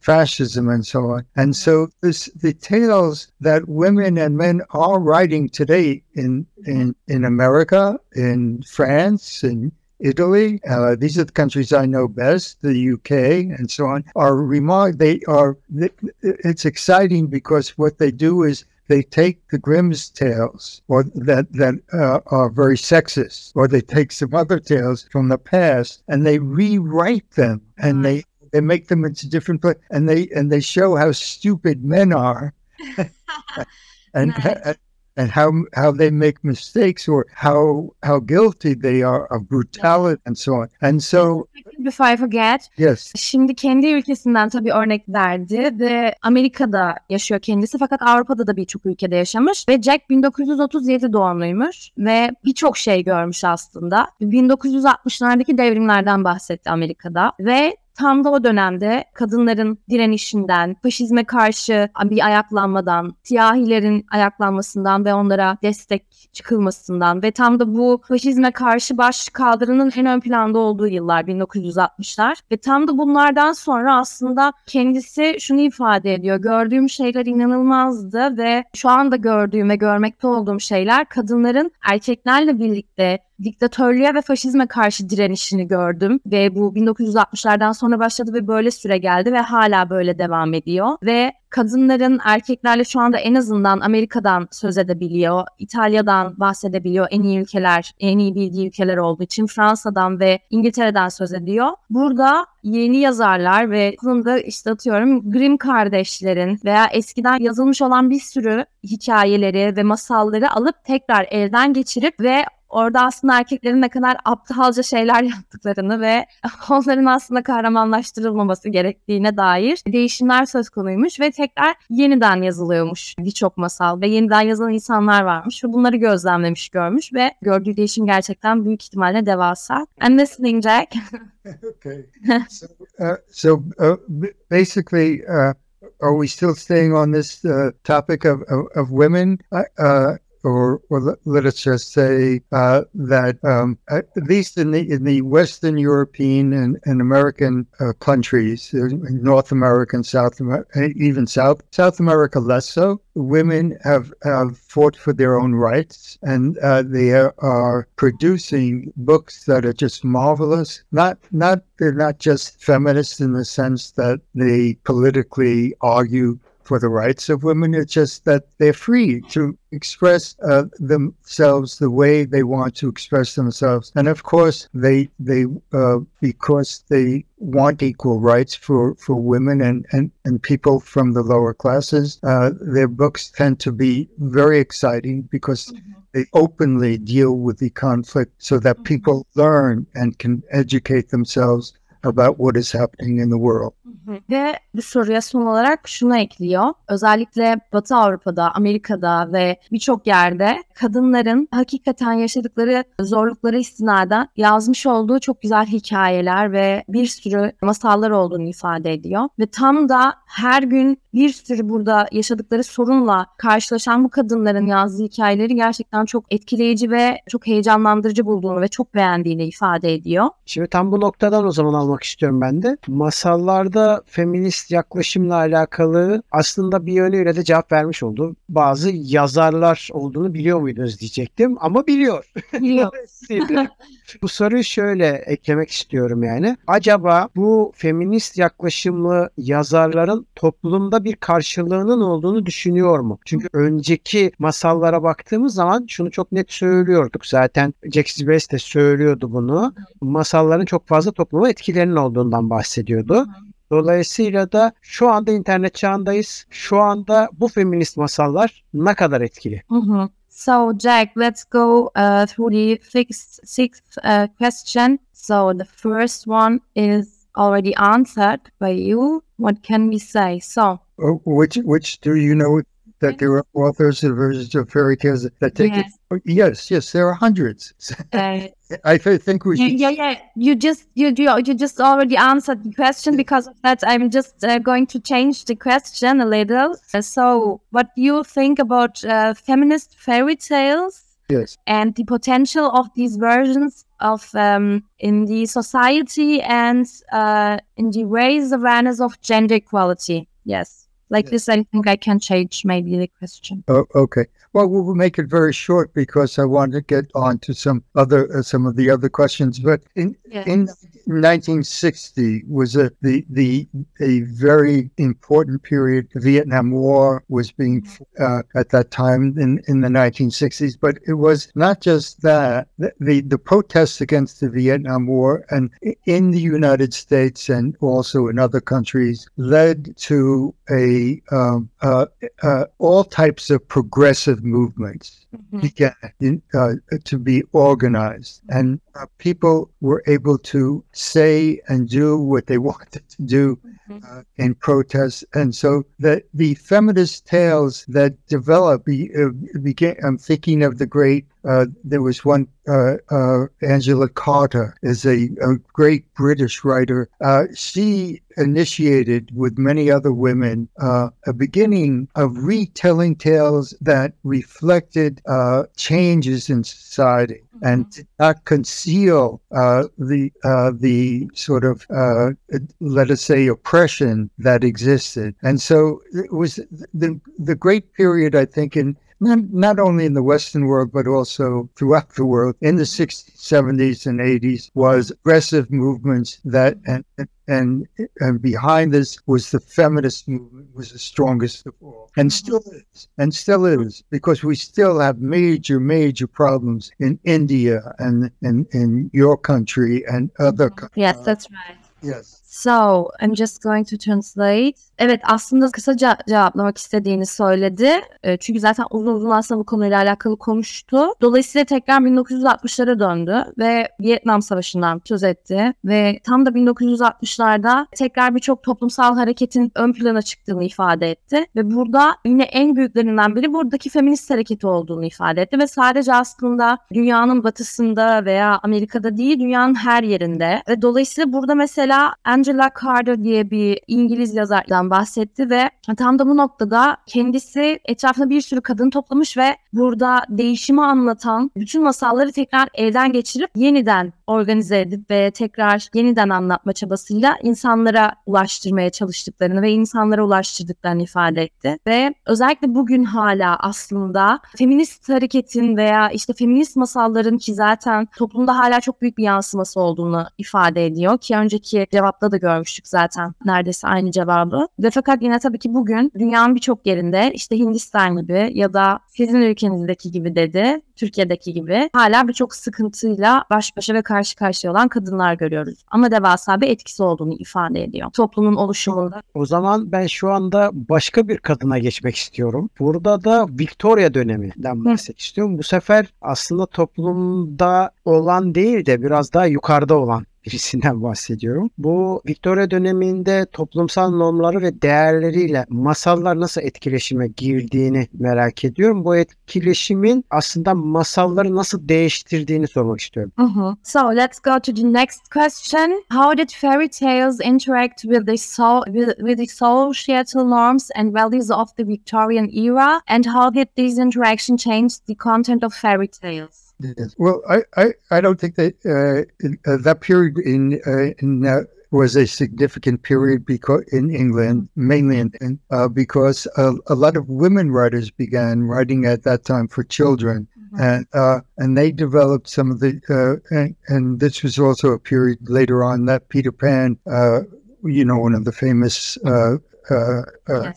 fascism and so on. And so this the tales that women and men are writing today in in, in America, in France, in Italy, uh, these are the countries I know best, the UK, and so on, are remark. They are. It's exciting because what they do is they take the Grimm's tales, or that that uh, are very sexist, or they take some other tales from the past and they rewrite them, and they they make them into different places, and they and they show how stupid men are, and Nice. and how how they make mistakes or how how guilty they are of brutality and so on. And so Before I forget, yes, Şimdi kendi ülkesinden tabii örnek verdi ve Amerika'da yaşıyor kendisi fakat Avrupa'da da birçok ülkede yaşamış ve Jack 1937 doğumluymuş ve birçok şey görmüş aslında. 1960'lardaki devrimlerden bahsetti Amerika'da ve tam da o dönemde kadınların direnişinden, faşizme karşı bir ayaklanmadan, siyahilerin ayaklanmasından ve onlara destek çıkılmasından ve tam da bu faşizme karşı baş kaldırının en ön planda olduğu yıllar 1960'lar ve tam da bunlardan sonra aslında kendisi şunu ifade ediyor. Gördüğüm şeyler inanılmazdı ve şu anda gördüğüm ve görmekte olduğum şeyler kadınların erkeklerle birlikte diktatörlüğe ve faşizme karşı direnişini gördüm ve bu 1960'lardan sonra başladı ve böyle süre geldi ve hala böyle devam ediyor. Ve kadınların erkeklerle şu anda en azından Amerika'dan söz edebiliyor, İtalya'dan bahsedebiliyor en iyi ülkeler, en iyi bildiği ülkeler olduğu için Fransa'dan ve İngiltere'den söz ediyor. Burada yeni yazarlar ve konuda işte atıyorum Grimm kardeşlerin veya eskiden yazılmış olan bir sürü hikayeleri ve masalları alıp tekrar elden geçirip ve orada aslında erkeklerin ne kadar aptalca şeyler yaptıklarını ve onların aslında kahramanlaştırılmaması gerektiğine dair değişimler söz konuymuş ve tekrar yeniden yazılıyormuş birçok masal ve yeniden yazılan insanlar varmış ve bunları gözlemlemiş görmüş ve gördüğü değişim gerçekten büyük ihtimalle devasa. I'm listening Jack. okay. so, uh, so uh, basically, uh, are we still staying on this uh, topic of, of, of women? Uh, uh, or, or let- us just say uh, that um, at least in the in the Western European and, and American uh, countries, North America and South America, even South South America less so, women have, have fought for their own rights, and uh, they are, are producing books that are just marvelous. Not not they're not just feminists in the sense that they politically argue for the rights of women. It's just that they're free to express uh, themselves the way they want to express themselves. And of course, they they uh, because they want equal rights for, for women and, and, and people from the lower classes. Uh, their books tend to be very exciting because they openly deal with the conflict so that people learn and can educate themselves about what is happening in the world. Ve bu soruya son olarak şunu ekliyor. Özellikle Batı Avrupa'da, Amerika'da ve birçok yerde kadınların hakikaten yaşadıkları zorluklara istinaden yazmış olduğu çok güzel hikayeler ve bir sürü masallar olduğunu ifade ediyor. Ve tam da her gün bir sürü burada yaşadıkları sorunla karşılaşan bu kadınların yazdığı hikayeleri gerçekten çok etkileyici ve çok heyecanlandırıcı bulduğunu ve çok beğendiğini ifade ediyor. Şimdi tam bu noktadan o zaman almak istiyorum ben de. Masallarda feminist yaklaşımla alakalı aslında bir yönüyle de cevap vermiş oldu. Bazı yazarlar olduğunu biliyor muydunuz diyecektim ama biliyor. Bu soruyu şöyle eklemek istiyorum yani. Acaba bu feminist yaklaşımlı yazarların toplumda bir karşılığının olduğunu düşünüyor mu? Çünkü önceki masallara baktığımız zaman şunu çok net söylüyorduk. Zaten Jack Bess de söylüyordu bunu. Masalların çok fazla topluma etkilerinin olduğundan bahsediyordu. Dolayısıyla da şu anda internet çağındayız. Şu anda bu feminist masallar ne kadar etkili? Mhm. So, Jack, let's go uh, through the sixth, sixth uh, question. So, the first one is already answered by you. What can we say? So, Oh, Which which do you know that there are authors of versions of fairy tales that take yes, it? Yes, yes, there are hundreds. uh, I think we yeah, should. yeah, yeah. You just you you you just already answered the question. Because of that, I'm just uh, going to change the question a little. Uh, so, what do you think about uh, feminist fairy tales? Yes. and the potential of these versions of um, in the society and uh, in the raise awareness of gender equality. Yes, like Yes. this, I think I can change maybe the question. Oh, okay. Well, we'll make it very short because I want to get on to some other uh, some of the other questions. But in Yes. in 1960 was a the the a very important period. The Vietnam War was being uh, at that time in in the 1960s, but it was not just that. The, the the protests against the Vietnam War and in the United States and also in other countries led to a um, uh, uh, all types of progressive movements began in, uh, to be organized, and uh, people were able to say and do what they wanted to do uh, in protest. And so the the feminist tales that developed be, uh, began. I'm thinking of the great. Uh, there was one. Uh, uh, Angela Carter is a, a great British writer. Uh, she initiated with many other women uh, a beginning of retelling tales that reflected uh, changes in society and did not conceal uh, the uh, the sort of uh, let us say oppression that existed. And so it was the the great period, I think, in not, not only in the Western world, but also throughout the world in the 60s, 70s, and 80s was aggressive movements that, and, and, and behind this was the feminist movement was the strongest of all and still is, and still is, because we still have major, major problems in India and in, in your country and other countries. Yes, that's right. Yes. So, I'm just going to translate. Evet, aslında kısaca cevaplamak istediğini söyledi. E, Çünkü zaten uzun uzun aslında bu konuyla alakalı konuştu. Dolayısıyla tekrar 1960'lara döndü ve Vietnam Savaşı'ndan söz etti. Ve tam da 1960'larda tekrar birçok toplumsal hareketin ön plana çıktığını ifade etti. Ve burada yine en büyüklerinden biri buradaki feminist hareketi olduğunu ifade etti. Ve sadece aslında dünyanın batısında veya Amerika'da değil, dünyanın her yerinde. Ve dolayısıyla burada mesela Angela Carter diye bir İngiliz yazardan bahsetti ve tam da bu noktada kendisi etrafına bir sürü kadın toplamış ve burada değişimi anlatan bütün masalları tekrar elden geçirip yeniden organize edip ve tekrar yeniden anlatma çabasıyla insanlara ulaştırmaya çalıştıklarını ve insanlara ulaştırdıklarını ifade etti. Ve özellikle bugün hala aslında feminist hareketin veya işte feminist masalların ki zaten toplumda hala çok büyük bir yansıması olduğunu ifade ediyor ki önceki cevapta da görmüştük zaten neredeyse aynı cevabı. Ve fakat yine tabii ki bugün dünyanın birçok yerinde işte Hindistan gibi ya da sizin ülkenizdeki gibi dedi, Türkiye'deki gibi hala birçok sıkıntıyla baş başa ve karşı karşıya olan kadınlar görüyoruz. Ama devasa bir etkisi olduğunu ifade ediyor. Toplumun oluşumunda. O zaman ben şu anda başka bir kadına geçmek istiyorum. Burada da Victoria döneminden bahsetmek istiyorum. Bu sefer aslında toplumda olan değil de biraz daha yukarıda olan birisinden bahsediyorum. Bu Victoria döneminde toplumsal normları ve değerleriyle masallar nasıl etkileşime girdiğini merak ediyorum. Bu etkileşimin aslında masalları nasıl değiştirdiğini sormak istiyorum. Mhm. So let's go to the next question. How did fairy tales interact with the, so- with, with the societal norms and values of the Victorian era? And how did these interactions change the content of fairy tales? Yes. Well, I, I, I don't think that uh, uh, that period in uh, in uh, was a significant period because in England, mainly in, in uh, because a, a lot of women writers began writing at that time for children, and uh, and they developed some of the uh, and, and this was also a period later on that Peter Pan, uh, you know, one of the famous. Uh, uh,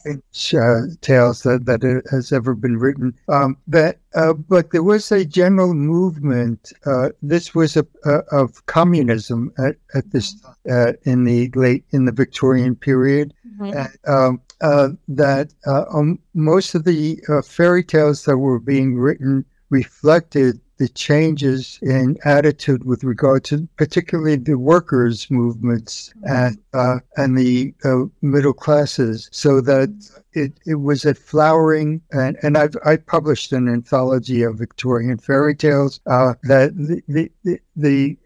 tales that, that it has ever been written. Um, that, uh, but there was a general movement. Uh, this was a, of communism at, at this uh, in the late in the Victorian period. And, um, uh, that uh, um, most of the uh, fairy tales that were being written reflected the changes in attitude with regard to particularly the workers' movements and uh, and the uh, middle classes, so that it, it was a flowering and, and I've I published an anthology of Victorian fairy tales uh, that the the, the,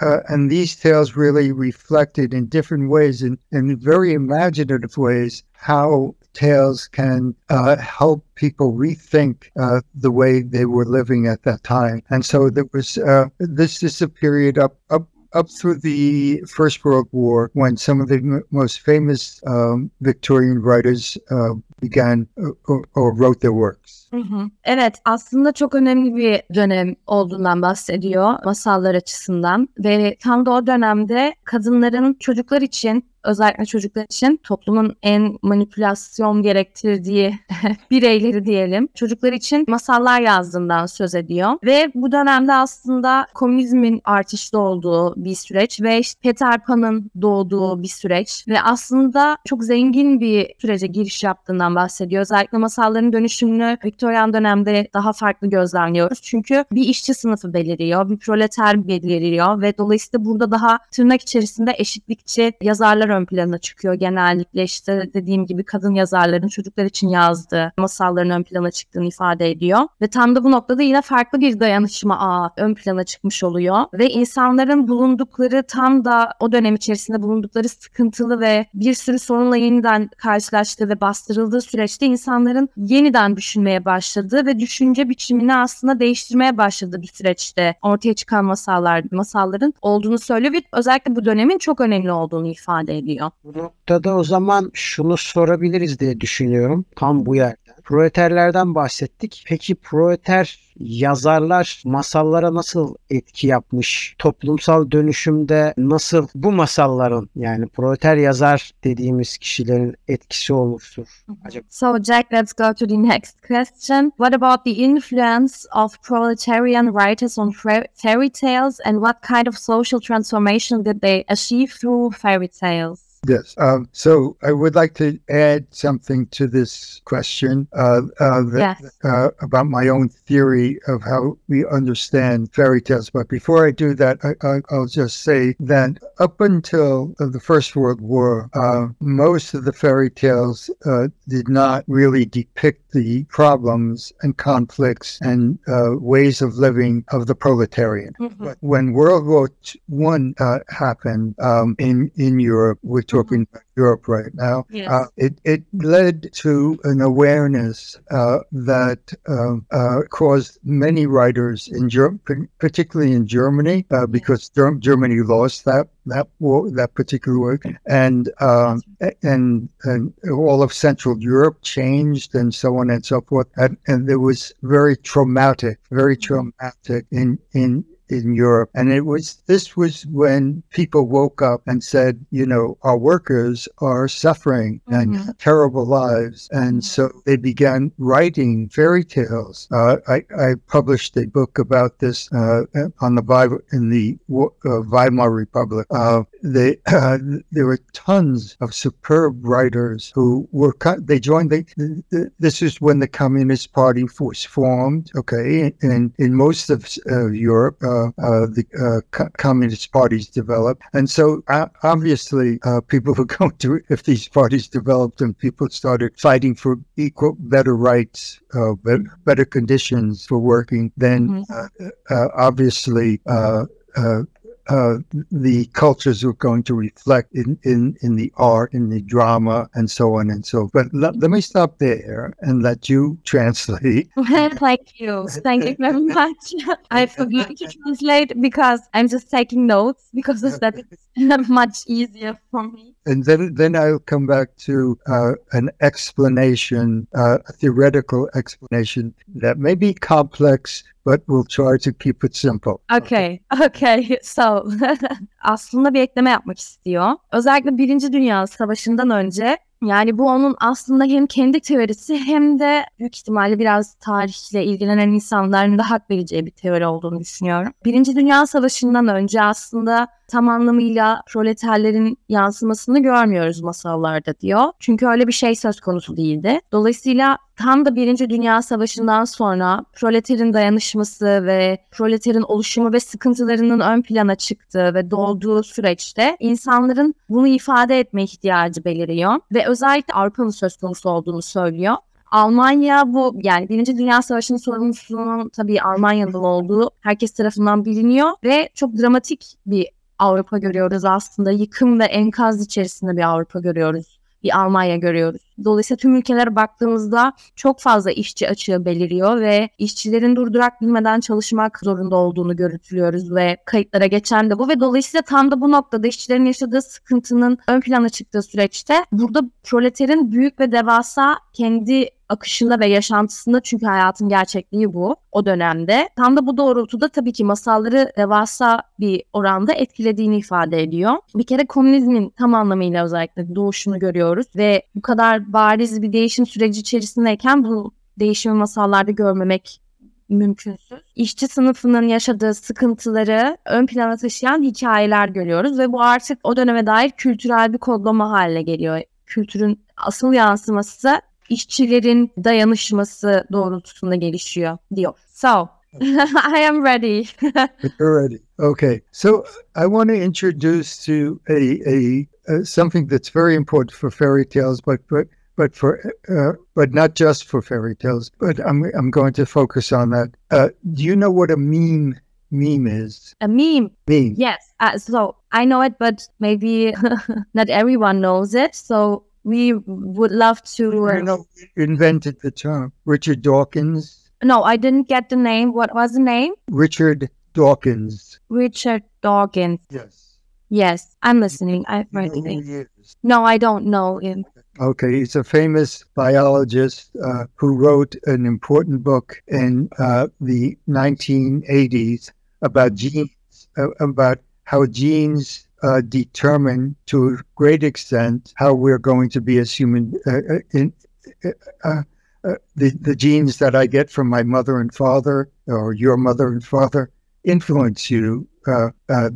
uh, and these tales really reflected in different ways, in, in very imaginative ways, how tales can uh, help people rethink uh, the way they were living at that time. And so there was uh, this is a period up up up through the First World War when some of the m- most famous um, Victorian writers uh, began uh, or, or wrote their works. Hı hı. Evet aslında çok önemli bir dönem olduğundan bahsediyor masallar açısından ve tam da o dönemde kadınların çocuklar için özellikle çocuklar için toplumun en manipülasyon gerektirdiği bireyleri diyelim çocuklar için masallar yazdığından söz ediyor ve bu dönemde aslında komünizmin artışta olduğu bir süreç ve işte Peter Pan'ın doğduğu bir süreç ve aslında çok zengin bir sürece giriş yaptığından bahsediyor. Özellikle masalların dönüşümünü Victorian dönemde daha farklı gözlemliyoruz. Çünkü bir işçi sınıfı beliriyor, bir proleter beliriyor ve dolayısıyla burada daha tırnak içerisinde eşitlikçi yazarlar ön plana çıkıyor. Genellikle işte dediğim gibi kadın yazarların çocuklar için yazdığı masalların ön plana çıktığını ifade ediyor. Ve tam da bu noktada yine farklı bir dayanışma ağı ön plana çıkmış oluyor. Ve insanların bulundukları tam da o dönem içerisinde bulundukları sıkıntılı ve bir sürü sorunla yeniden karşılaştığı ve bastırıldığı süreçte insanların yeniden düşünmeye başladığı ve düşünce biçimini aslında değiştirmeye başladığı bir süreçte ortaya çıkan masallar, masalların olduğunu söylüyor ve özellikle bu dönemin çok önemli olduğunu ifade ediyor. Bu noktada o zaman şunu sorabiliriz diye düşünüyorum tam bu yerden. Proleterlerden bahsettik. Peki proleter yazarlar masallara nasıl etki yapmış? Toplumsal dönüşümde nasıl bu masalların yani proleter yazar dediğimiz kişilerin etkisi olmuştur? Acaba So, Jack, let's go to the next question. What about the influence of proletarian writers on fairy tales and what kind of social transformation did they achieve through fairy tales? Yes. Um, so I would like to add something to this question uh, uh, that, Yes. uh, about my own theory of how we understand fairy tales. But before I do that, I, I, I'll just say that up until the First World War, uh, most of the fairy tales uh, did not really depict the problems and conflicts and uh, ways of living of the proletarian. But when World War One uh, happened um, in in Europe, we're talking about Europe right now. Yes. Uh, it it led to an awareness uh, that um, uh, caused many writers in Ger- particularly in Germany, uh, because Ger- Germany lost that that war, that particular war, and um, and and all of Central Europe changed, and so on and so forth, and, and it was very traumatic, very traumatic in in in Europe. And it was this was when people woke up and said, you know, our workers are suffering and Mhm. terrible lives. And so they began writing fairy tales. Uh, I, I published a book about this uh, on the Bible in the uh, Weimar Republic. Uh, they, uh, there were tons of superb writers who were they joined. The, the, this is when the Communist Party was formed. Okay, and in most of Europe, uh, uh, the uh, communist parties developed, and so uh, obviously uh, people were going to. If these parties developed and people started fighting for equal, better rights, uh, better, better conditions for working, then Mhm. uh, uh, obviously. Uh, uh, the cultures were going to reflect in, in, in the art, in the drama, and so on and so. But let, let me stop there and let you translate. Thank you. Thank you very much. I forgot to translate because I'm just taking notes because that is much easier for me. And then, then I'll come back to uh, an explanation, uh, a theoretical explanation that may be complex, but we'll try to keep it simple. Okay, okay. So, aslında bir ekleme yapmak istiyor. Özellikle Birinci Dünya Savaşı'ndan önce yani bu onun aslında hem kendi teorisi hem de büyük ihtimalle biraz tarihle ilgilenen insanların da hak vereceği bir teori olduğunu düşünüyorum. Birinci Dünya Savaşı'ndan önce aslında tam anlamıyla proleterlerin yansımasını görmüyoruz masallarda diyor. Çünkü öyle bir şey söz konusu değildi. Dolayısıyla tam da Birinci Dünya Savaşı'ndan sonra proleterin dayanışması ve proleterin oluşumu ve sıkıntılarının ön plana çıktığı ve doğduğu süreçte insanların bunu ifade etme ihtiyacı beliriyor ve özellikle Avrupa'nın söz konusu olduğunu söylüyor. Almanya bu yani Birinci Dünya Savaşı'nın sorumlusunun tabii Almanya'dan olduğu herkes tarafından biliniyor ve çok dramatik bir Avrupa görüyoruz aslında. Yıkım ve enkaz içerisinde bir Avrupa görüyoruz. Bir Almanya görüyoruz. Dolayısıyla tüm ülkelere baktığımızda çok fazla işçi açığı beliriyor ve işçilerin durdurak bilmeden çalışmak zorunda olduğunu görüntülüyoruz ve kayıtlara geçen de bu ve dolayısıyla tam da bu noktada işçilerin yaşadığı sıkıntının ön plana çıktığı süreçte burada proleterin büyük ve devasa kendi akışında ve yaşantısında çünkü hayatın gerçekliği bu o dönemde. Tam da bu doğrultuda tabii ki masalları devasa bir oranda etkilediğini ifade ediyor. Bir kere komünizmin tam anlamıyla özellikle doğuşunu görüyoruz ve bu kadar bariz bir değişim süreci içerisindeyken bu değişimi masallarda görmemek mümkünsüz. İşçi sınıfının yaşadığı sıkıntıları ön plana taşıyan hikayeler görüyoruz ve bu artık o döneme dair kültürel bir kodlama haline geliyor. Kültürün asıl yansıması işçilerin dayanışması doğrultusunda gelişiyor diyor. So, I am ready. You're ready. Okay. So I want to introduce to a, a, uh something that's very important for fairy tales, but but but for uh, but not just for fairy tales. But I'm I'm going to focus on that. Uh, do you know what a meme meme is? A meme. Meme. Yes. Uh, so I know it, but maybe not everyone knows it. So we would love to. You know, invented the term. Richard Dawkins. No, I didn't get the name. What was the name? Richard Dawkins. Richard Dawkins. Yes. Yes, I'm listening. I've You know who he is. No, I don't know him. Okay, he's a famous biologist uh, who wrote an important book in uh, the 1980s about genes, uh, about how genes uh, determine to a great extent how we're going to be as human. Uh, uh, in, uh, uh, the the genes that I get from my mother and father, or your mother and father, influence you. Uh, uh,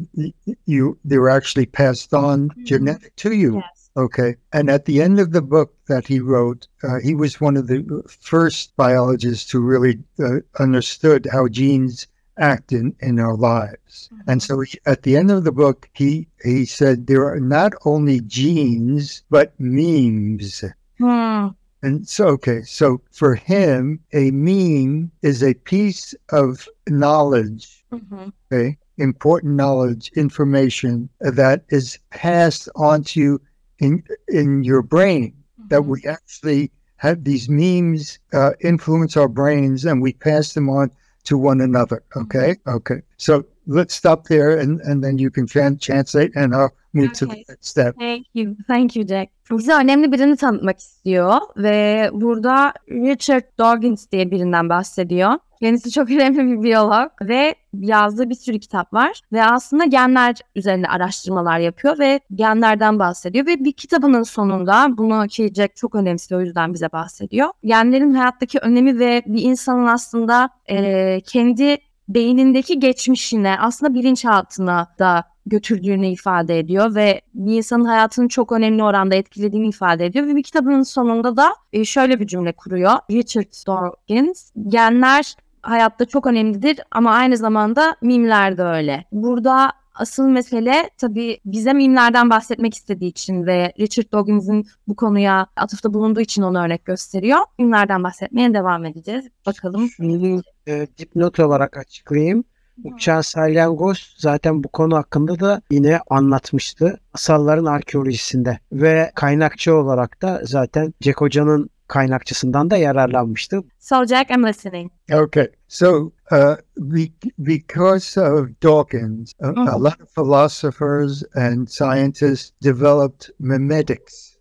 you they're actually passed on genetic to you. Yes. Okay. And at the end of the book that he wrote, uh, he was one of the first biologists who really uh, understood how genes act in, in our lives. And so he, at the end of the book, he, he said there are not only genes, but memes. Hmm. And so, okay, so for him, a meme is a piece of knowledge Mhm. okay, important knowledge, information that is passed on to you in in your brain. That we actually have these memes uh, influence our brains, and we pass them on to one another. Mm-hmm. Okay, okay. So let's stop there, and and then you can tran- translate, and I'll move to the next step. Thank you. Thank you Jack. Bize önemli birini tanıtmak istiyor ve burada Richard Dawkins diye birinden bahsediyor. Kendisi çok önemli bir biyolog ve yazdığı bir sürü kitap var ve aslında genler üzerine araştırmalar yapıyor ve genlerden bahsediyor ve bir kitabının sonunda bunu ki çok önemsiyor o yüzden bize bahsediyor. Genlerin hayattaki önemi ve bir insanın aslında eee, kendi beynindeki geçmişine aslında bilinçaltına da götürdüğünü ifade ediyor ve bir insanın hayatını çok önemli oranda etkilediğini ifade ediyor ve bir kitabının sonunda da e, şöyle bir cümle kuruyor. Richard Dawkins, genler hayatta çok önemlidir ama aynı zamanda mimler de öyle. Burada asıl mesele tabii bize mimlerden bahsetmek istediği için ve Richard Dawkins'in bu konuya atıfta bulunduğu için onu örnek gösteriyor. Mimlerden bahsetmeye devam edeceğiz. Bakalım. Şunu e, dipnot olarak açıklayayım. Uçan salyangoz zaten bu konu hakkında da yine anlatmıştı. Masalların arkeolojisinde ve kaynakçı olarak da zaten Jack Hoca'nın kaynakçısından da yararlanmıştı. So Jack, I'm listening. Okay, so uh, be- because of Dawkins, a, a Mhm. lot of philosophers and scientists developed memetics.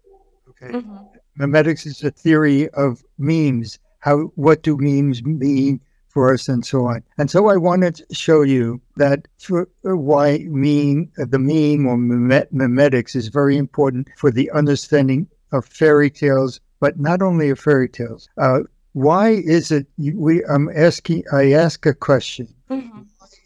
Okay, memetics is a theory of memes. How what do memes mean for us, and so on. And so I wanted to show you that for, why meme the meme or memet, memetics is very important for the understanding of fairy tales, but not only of fairy tales. Uh, why is it we? I'm asking. I ask a question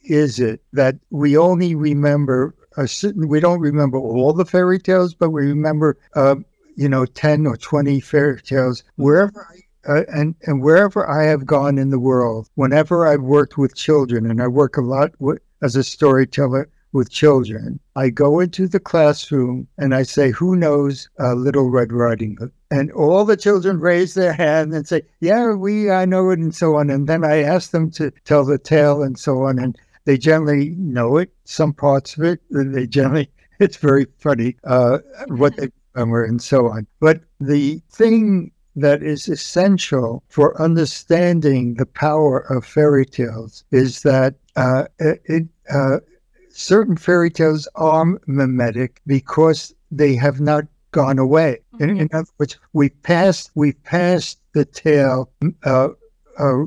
is it that we only remember a certain we don't remember all the fairy tales but we remember uh, you know 10 or 20 fairy tales wherever I, uh, and and wherever I have gone in the world whenever I've worked with children and I work a lot with, as a storyteller with children I go into the classroom and I say who knows uh, Little Red Riding Hood and all the children raise their hand and say yeah we I know it and so on and then I ask them to tell the tale and so on and they generally know it, some parts of it. They generally, it's very funny uh, what they remember and so on. But the thing that is essential for understanding the power of fairy tales is that uh, it, uh, certain fairy tales are memetic because they have not gone away. In, in other words, we passed we passed the tale uh, uh,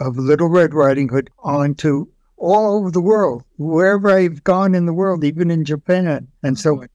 of Little Red Riding Hood on to all over the world, wherever I've gone in the world, even in Japan, and so on.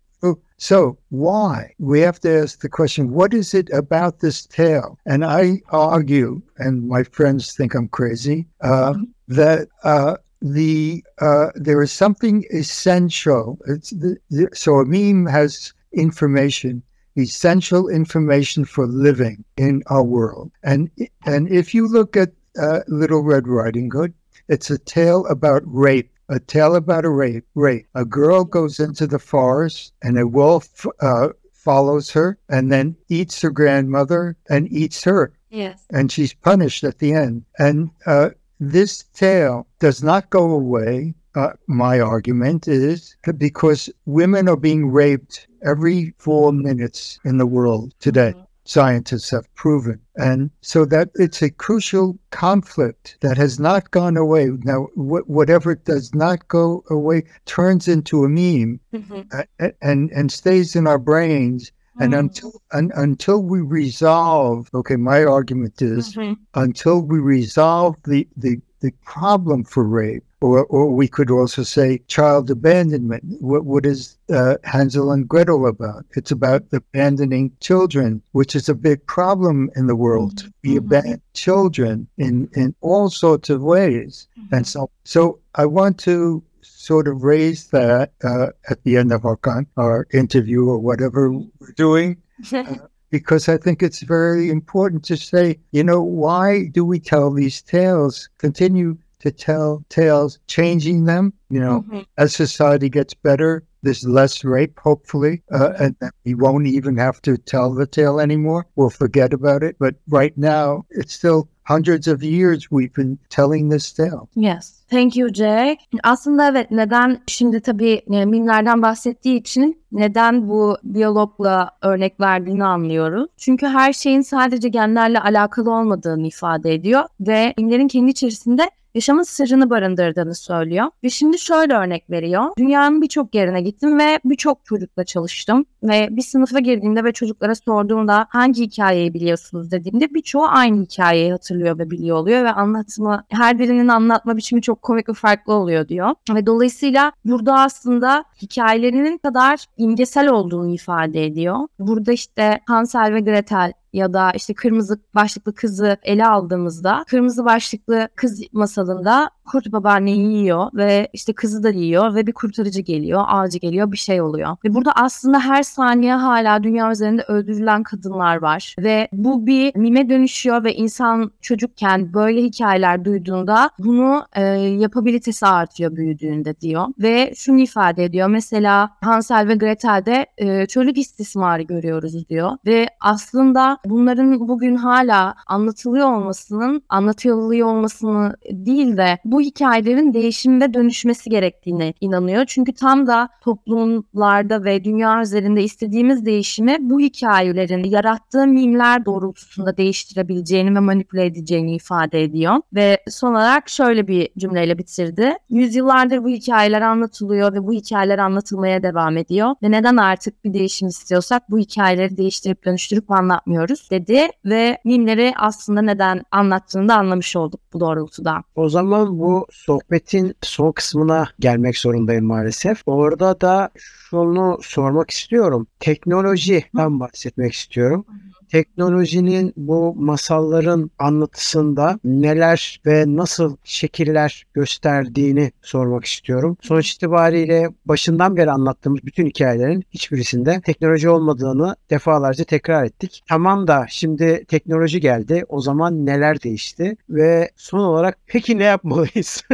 So, why? We have to ask the question: What is it about this tale? And I argue, and my friends think I'm crazy, uh, that uh, the uh, there is something essential. It's the, the, so a meme has information essential information for living in our world. And and if you look at uh, Little Red Riding Hood, it's a tale about rape. A tale about a rape. Rape. A girl goes into the forest, and a wolf uh, follows her, and then eats her grandmother and eats her, Yes. and she's punished at the end. And uh, this tale does not go away. Uh, my argument is because women are being raped every four minutes in the world today. Scientists have proven. And so that it's a crucial conflict that has not gone away. Now, wh- whatever does not go away turns into a meme Mhm. uh, and, and stays in our brains And Mm. until un, until we resolve, okay, my argument is Mhm. until we resolve the, the, the problem for rape, or, or we could also say child abandonment. What, what is uh, Hansel and Gretel about? It's about abandoning children, which is a big problem in the world. We Mhm. abandon children in, in all sorts of ways. And so, so I want to sort of raise that uh, at the end of our, con- our interview or whatever we're doing because I think it's very important to say, you know, why do we tell these tales? Continue to tell tales, changing them. You know, Mhm. as society gets better, there's less rape, hopefully, uh, and we won't even have to tell the tale anymore. We'll forget about it. But right now, it's still hundreds of years we've been telling this tale. Yes. Thank you Jay. Aslında evet neden şimdi tabii e, mimlerden bahsettiği için neden bu biyologla örnek verdiğini anlıyoruz. Çünkü her şeyin sadece genlerle alakalı olmadığını ifade ediyor ve mimlerin kendi içerisinde yaşamın sırrını barındırdığını söylüyor. Ve şimdi şöyle örnek veriyor. Dünyanın birçok yerine gittim ve birçok çocukla çalıştım. Ve bir sınıfa girdiğimde ve çocuklara sorduğumda hangi hikayeyi biliyorsunuz dediğimde birçoğu aynı hikayeyi hatırlıyor ve biliyor oluyor ve anlatımı her birinin anlatma biçimi çok komik ve farklı oluyor diyor. Ve dolayısıyla burada aslında hikayelerinin kadar imgesel olduğunu ifade ediyor. Burada işte Hansel ve Gretel ya da işte kırmızı başlıklı kızı ele aldığımızda kırmızı başlıklı kız masalında kurt babaanneyi yiyor ve işte kızı da yiyor ve bir kurtarıcı geliyor, ağacı geliyor, bir şey oluyor. Ve burada aslında her saniye hala dünya üzerinde öldürülen kadınlar var ve bu bir mime dönüşüyor ve insan çocukken böyle hikayeler duyduğunda bunu e, yapabilitesi artıyor büyüdüğünde diyor ve şunu ifade ediyor. Mesela Hansel ve Gretel'de e, çocuk istismarı görüyoruz diyor ve aslında bunların bugün hala anlatılıyor olmasının, anlatılıyor olmasını değil de bu hikayelerin değişim ve dönüşmesi gerektiğine inanıyor. Çünkü tam da toplumlarda ve dünya üzerinde istediğimiz değişimi bu hikayelerin yarattığı mimler doğrultusunda değiştirebileceğini ve manipüle edeceğini ifade ediyor. Ve son olarak şöyle bir cümleyle bitirdi. Yüzyıllardır bu hikayeler anlatılıyor ve bu hikayeler anlatılmaya devam ediyor. Ve neden artık bir değişim istiyorsak bu hikayeleri değiştirip dönüştürüp anlatmıyoruz dedi. Ve mimleri aslında neden anlattığını da anlamış olduk bu doğrultuda. O zaman bu sohbetin son kısmına gelmek zorundayım maalesef. Orada da şunu sormak istiyorum. Teknolojiden bahsetmek istiyorum. Teknolojinin bu masalların anlatısında neler ve nasıl şekiller gösterdiğini sormak istiyorum. Sonuç itibariyle başından beri anlattığımız bütün hikayelerin hiçbirisinde teknoloji olmadığını defalarca tekrar ettik. Tamam da şimdi teknoloji geldi. O zaman neler değişti? Ve son olarak peki ne yapmalıyız?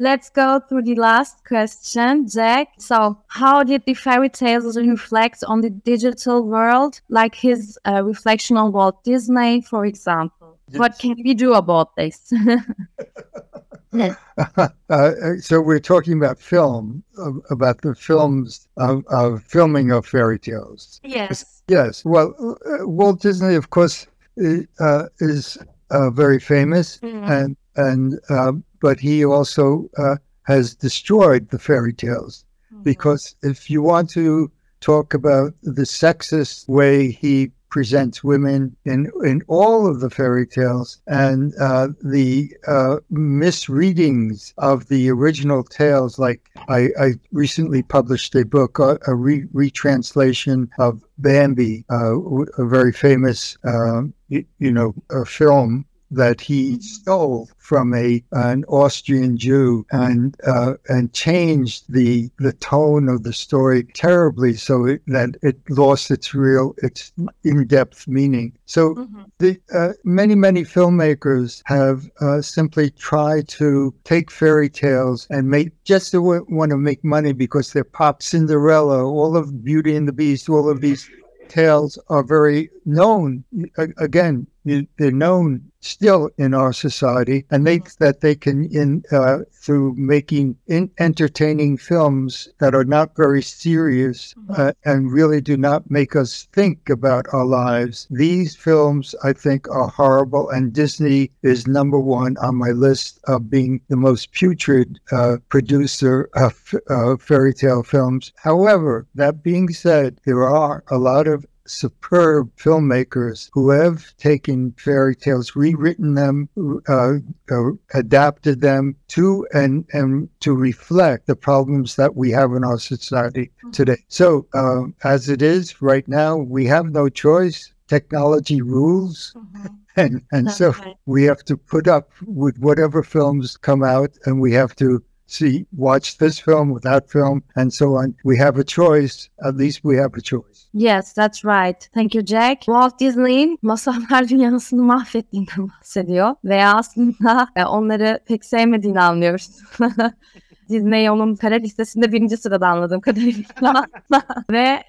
Let's go through the last question, Jack. So, how did the fairy tales reflect on the digital world, like his uh, reflection on Walt Disney, for example? What can we do about this? uh, so we're talking about film, uh, about the films of, of filming of fairy tales. yes. Yes. Well, uh, Walt Disney, of course, uh, is uh, very famous, Mhm. and and uh, but he also uh, has destroyed the fairy tales because if you want to talk about the sexist way he presents women in in all of the fairy tales and uh, the uh, misreadings of the original tales. Like I, I recently published a book, uh, a re- retranslation of Bambi, uh, a very famous, um, you, you know, a film that he stole from a an Austrian Jew and uh, and changed the the tone of the story terribly so it, that it lost its real its in depth meaning. So Mhm. the uh, many many filmmakers have uh, simply tried to take fairy tales and make just to w- want to make money because they're pop Cinderella, all of Beauty and the Beast, all of these tales are very known. Again, they're known still in our society, and they that they can in uh, through making in, entertaining films that are not very serious uh, and really do not make us think about our lives. These films, I think, are horrible, and Disney is number one on my list of being the most putrid uh, producer of uh, fairy tale films. However, that being said, there are a lot of superb filmmakers who have taken fairy tales, rewritten them, uh, uh, adapted them to and and to reflect the problems that we have in our society today. So, um, as it is right now, we have no choice. Technology rules, and and so right. we have to put up with whatever films come out, and we have to see watch this film with that film, and so on. We have a choice. At least we have a choice. Yes, that's right. Thank you Jack. Walt Disney'in masallar dünyasını mahvettiğinden bahsediyor. Ve aslında e, onları pek sevmediğini anlıyoruz. Disney onun kara listesinde birinci sırada anladığım kadarıyla. Ve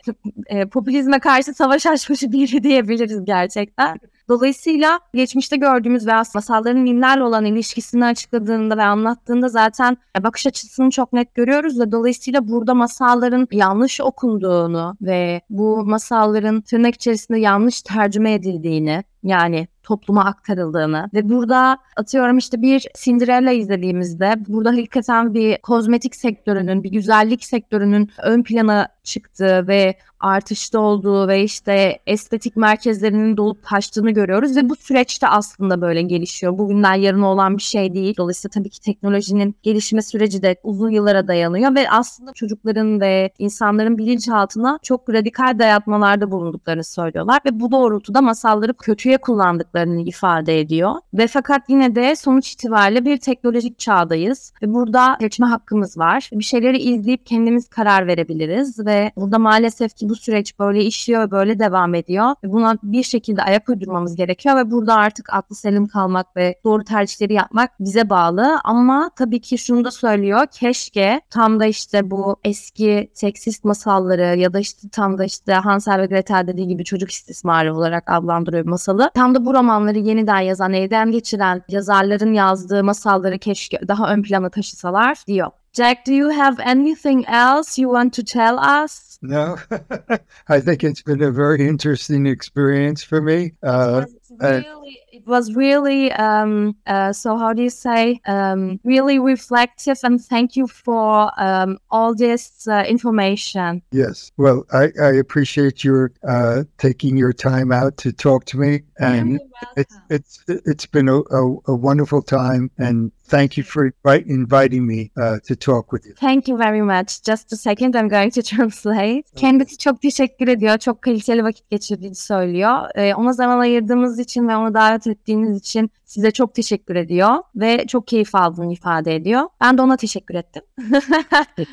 e, popülizme karşı savaş açmış biri diyebiliriz gerçekten. Dolayısıyla geçmişte gördüğümüz ve aslında masalların dinlerle olan ilişkisini açıkladığında ve anlattığında zaten e, bakış açısını çok net görüyoruz ve dolayısıyla burada masalların yanlış okunduğunu ve bu masalların tırnak içerisinde yanlış tercüme edildiğini yani topluma aktarıldığını ve burada atıyorum işte bir Cinderella izlediğimizde burada hakikaten bir kozmetik sektörünün, bir güzellik sektörünün ön plana çıktığı ve artışta olduğu ve işte estetik merkezlerinin dolup taştığını görüyoruz ve bu süreçte aslında böyle gelişiyor. Bugünden yarına olan bir şey değil. Dolayısıyla tabii ki teknolojinin gelişme süreci de uzun yıllara dayanıyor ve aslında çocukların ve insanların bilinçaltına çok radikal dayatmalarda bulunduklarını söylüyorlar ve bu doğrultuda masalları kötüye kullandıklarını ifade ediyor. Ve fakat yine de sonuç itibariyle bir teknolojik çağdayız ve burada seçme hakkımız var. Bir şeyleri izleyip kendimiz karar verebiliriz ve burada maalesef ki bu süreç böyle işliyor böyle devam ediyor. Buna bir şekilde ayak uydurmamız gerekiyor ve burada artık aklı selim kalmak ve doğru tercihleri yapmak bize bağlı. Ama tabii ki şunu da söylüyor. Keşke tam da işte bu eski seksist masalları ya da işte tam da işte Hansel ve Gretel dediği gibi çocuk istismarı olarak adlandırıyor masalı. Tam da bu romanları yeniden yazan, elden geçiren yazarların yazdığı masalları keşke daha ön plana taşısalar diyor. Jack, do you have anything else you want to tell us? No, I think it's been a very interesting experience for me. Uh, really, it was really um, uh, so how do you say um, really reflective and thank you for um, all this uh, information yes. Well, I, I appreciate your uh, taking your time out to talk to me, and it's it's it's been a, a, a wonderful time. And thank you for inviting me uh, to talk with you. Thank you very much. Just a second, I'm going to translate. Kendisi çok teşekkür ediyor. Çok kaliteli vakit geçirdiğini söylüyor. Ee, ona zaman ayırdığımız için ve onu davet ettiğiniz için size çok teşekkür ediyor. Ve çok keyif aldığını ifade ediyor. Ben de ona teşekkür ettim.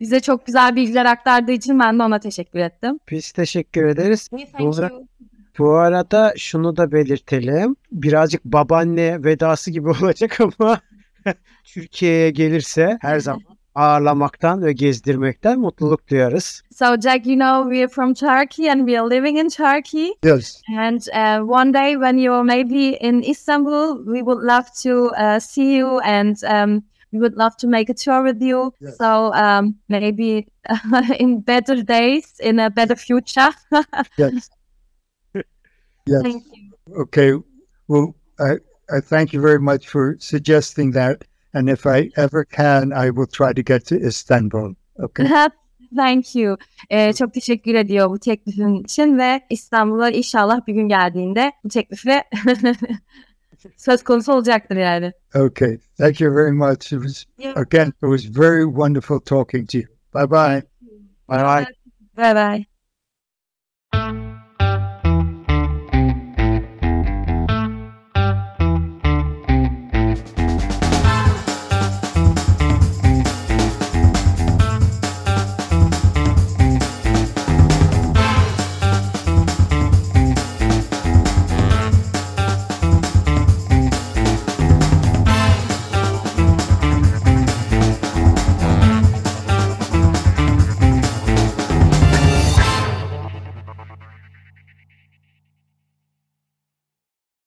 Bize çok güzel bilgiler aktardığı için ben de ona teşekkür ettim. Biz teşekkür ederiz. You. Bu arada şunu da belirtelim. Birazcık babaanne vedası gibi olacak ama Türkiye'ye gelirse her zaman ağırlamaktan ve gezdirmekten mutluluk duyarız. So, Jack, you know, we're from Turkey and we are living in Turkey. Yes. And uh, one day when you're maybe in Istanbul, we would love to uh, see you and um, we would love to make a tour with you. Yes. So um, maybe in better days, in a better future. Yes. yes. Thank you. Okay. Well, I, I thank you very much for suggesting that. And if I ever can, I will try to get to Istanbul. Okay. Thank you. Ee, çok teşekkür ediyor bu teklifin için ve İstanbul'a inşallah bir gün geldiğinde bu teklifi söz konusu olacaktır yani. Okay. Thank you very much. It was, again, it was very wonderful talking to you. Bye bye. Bye bye. Bye bye.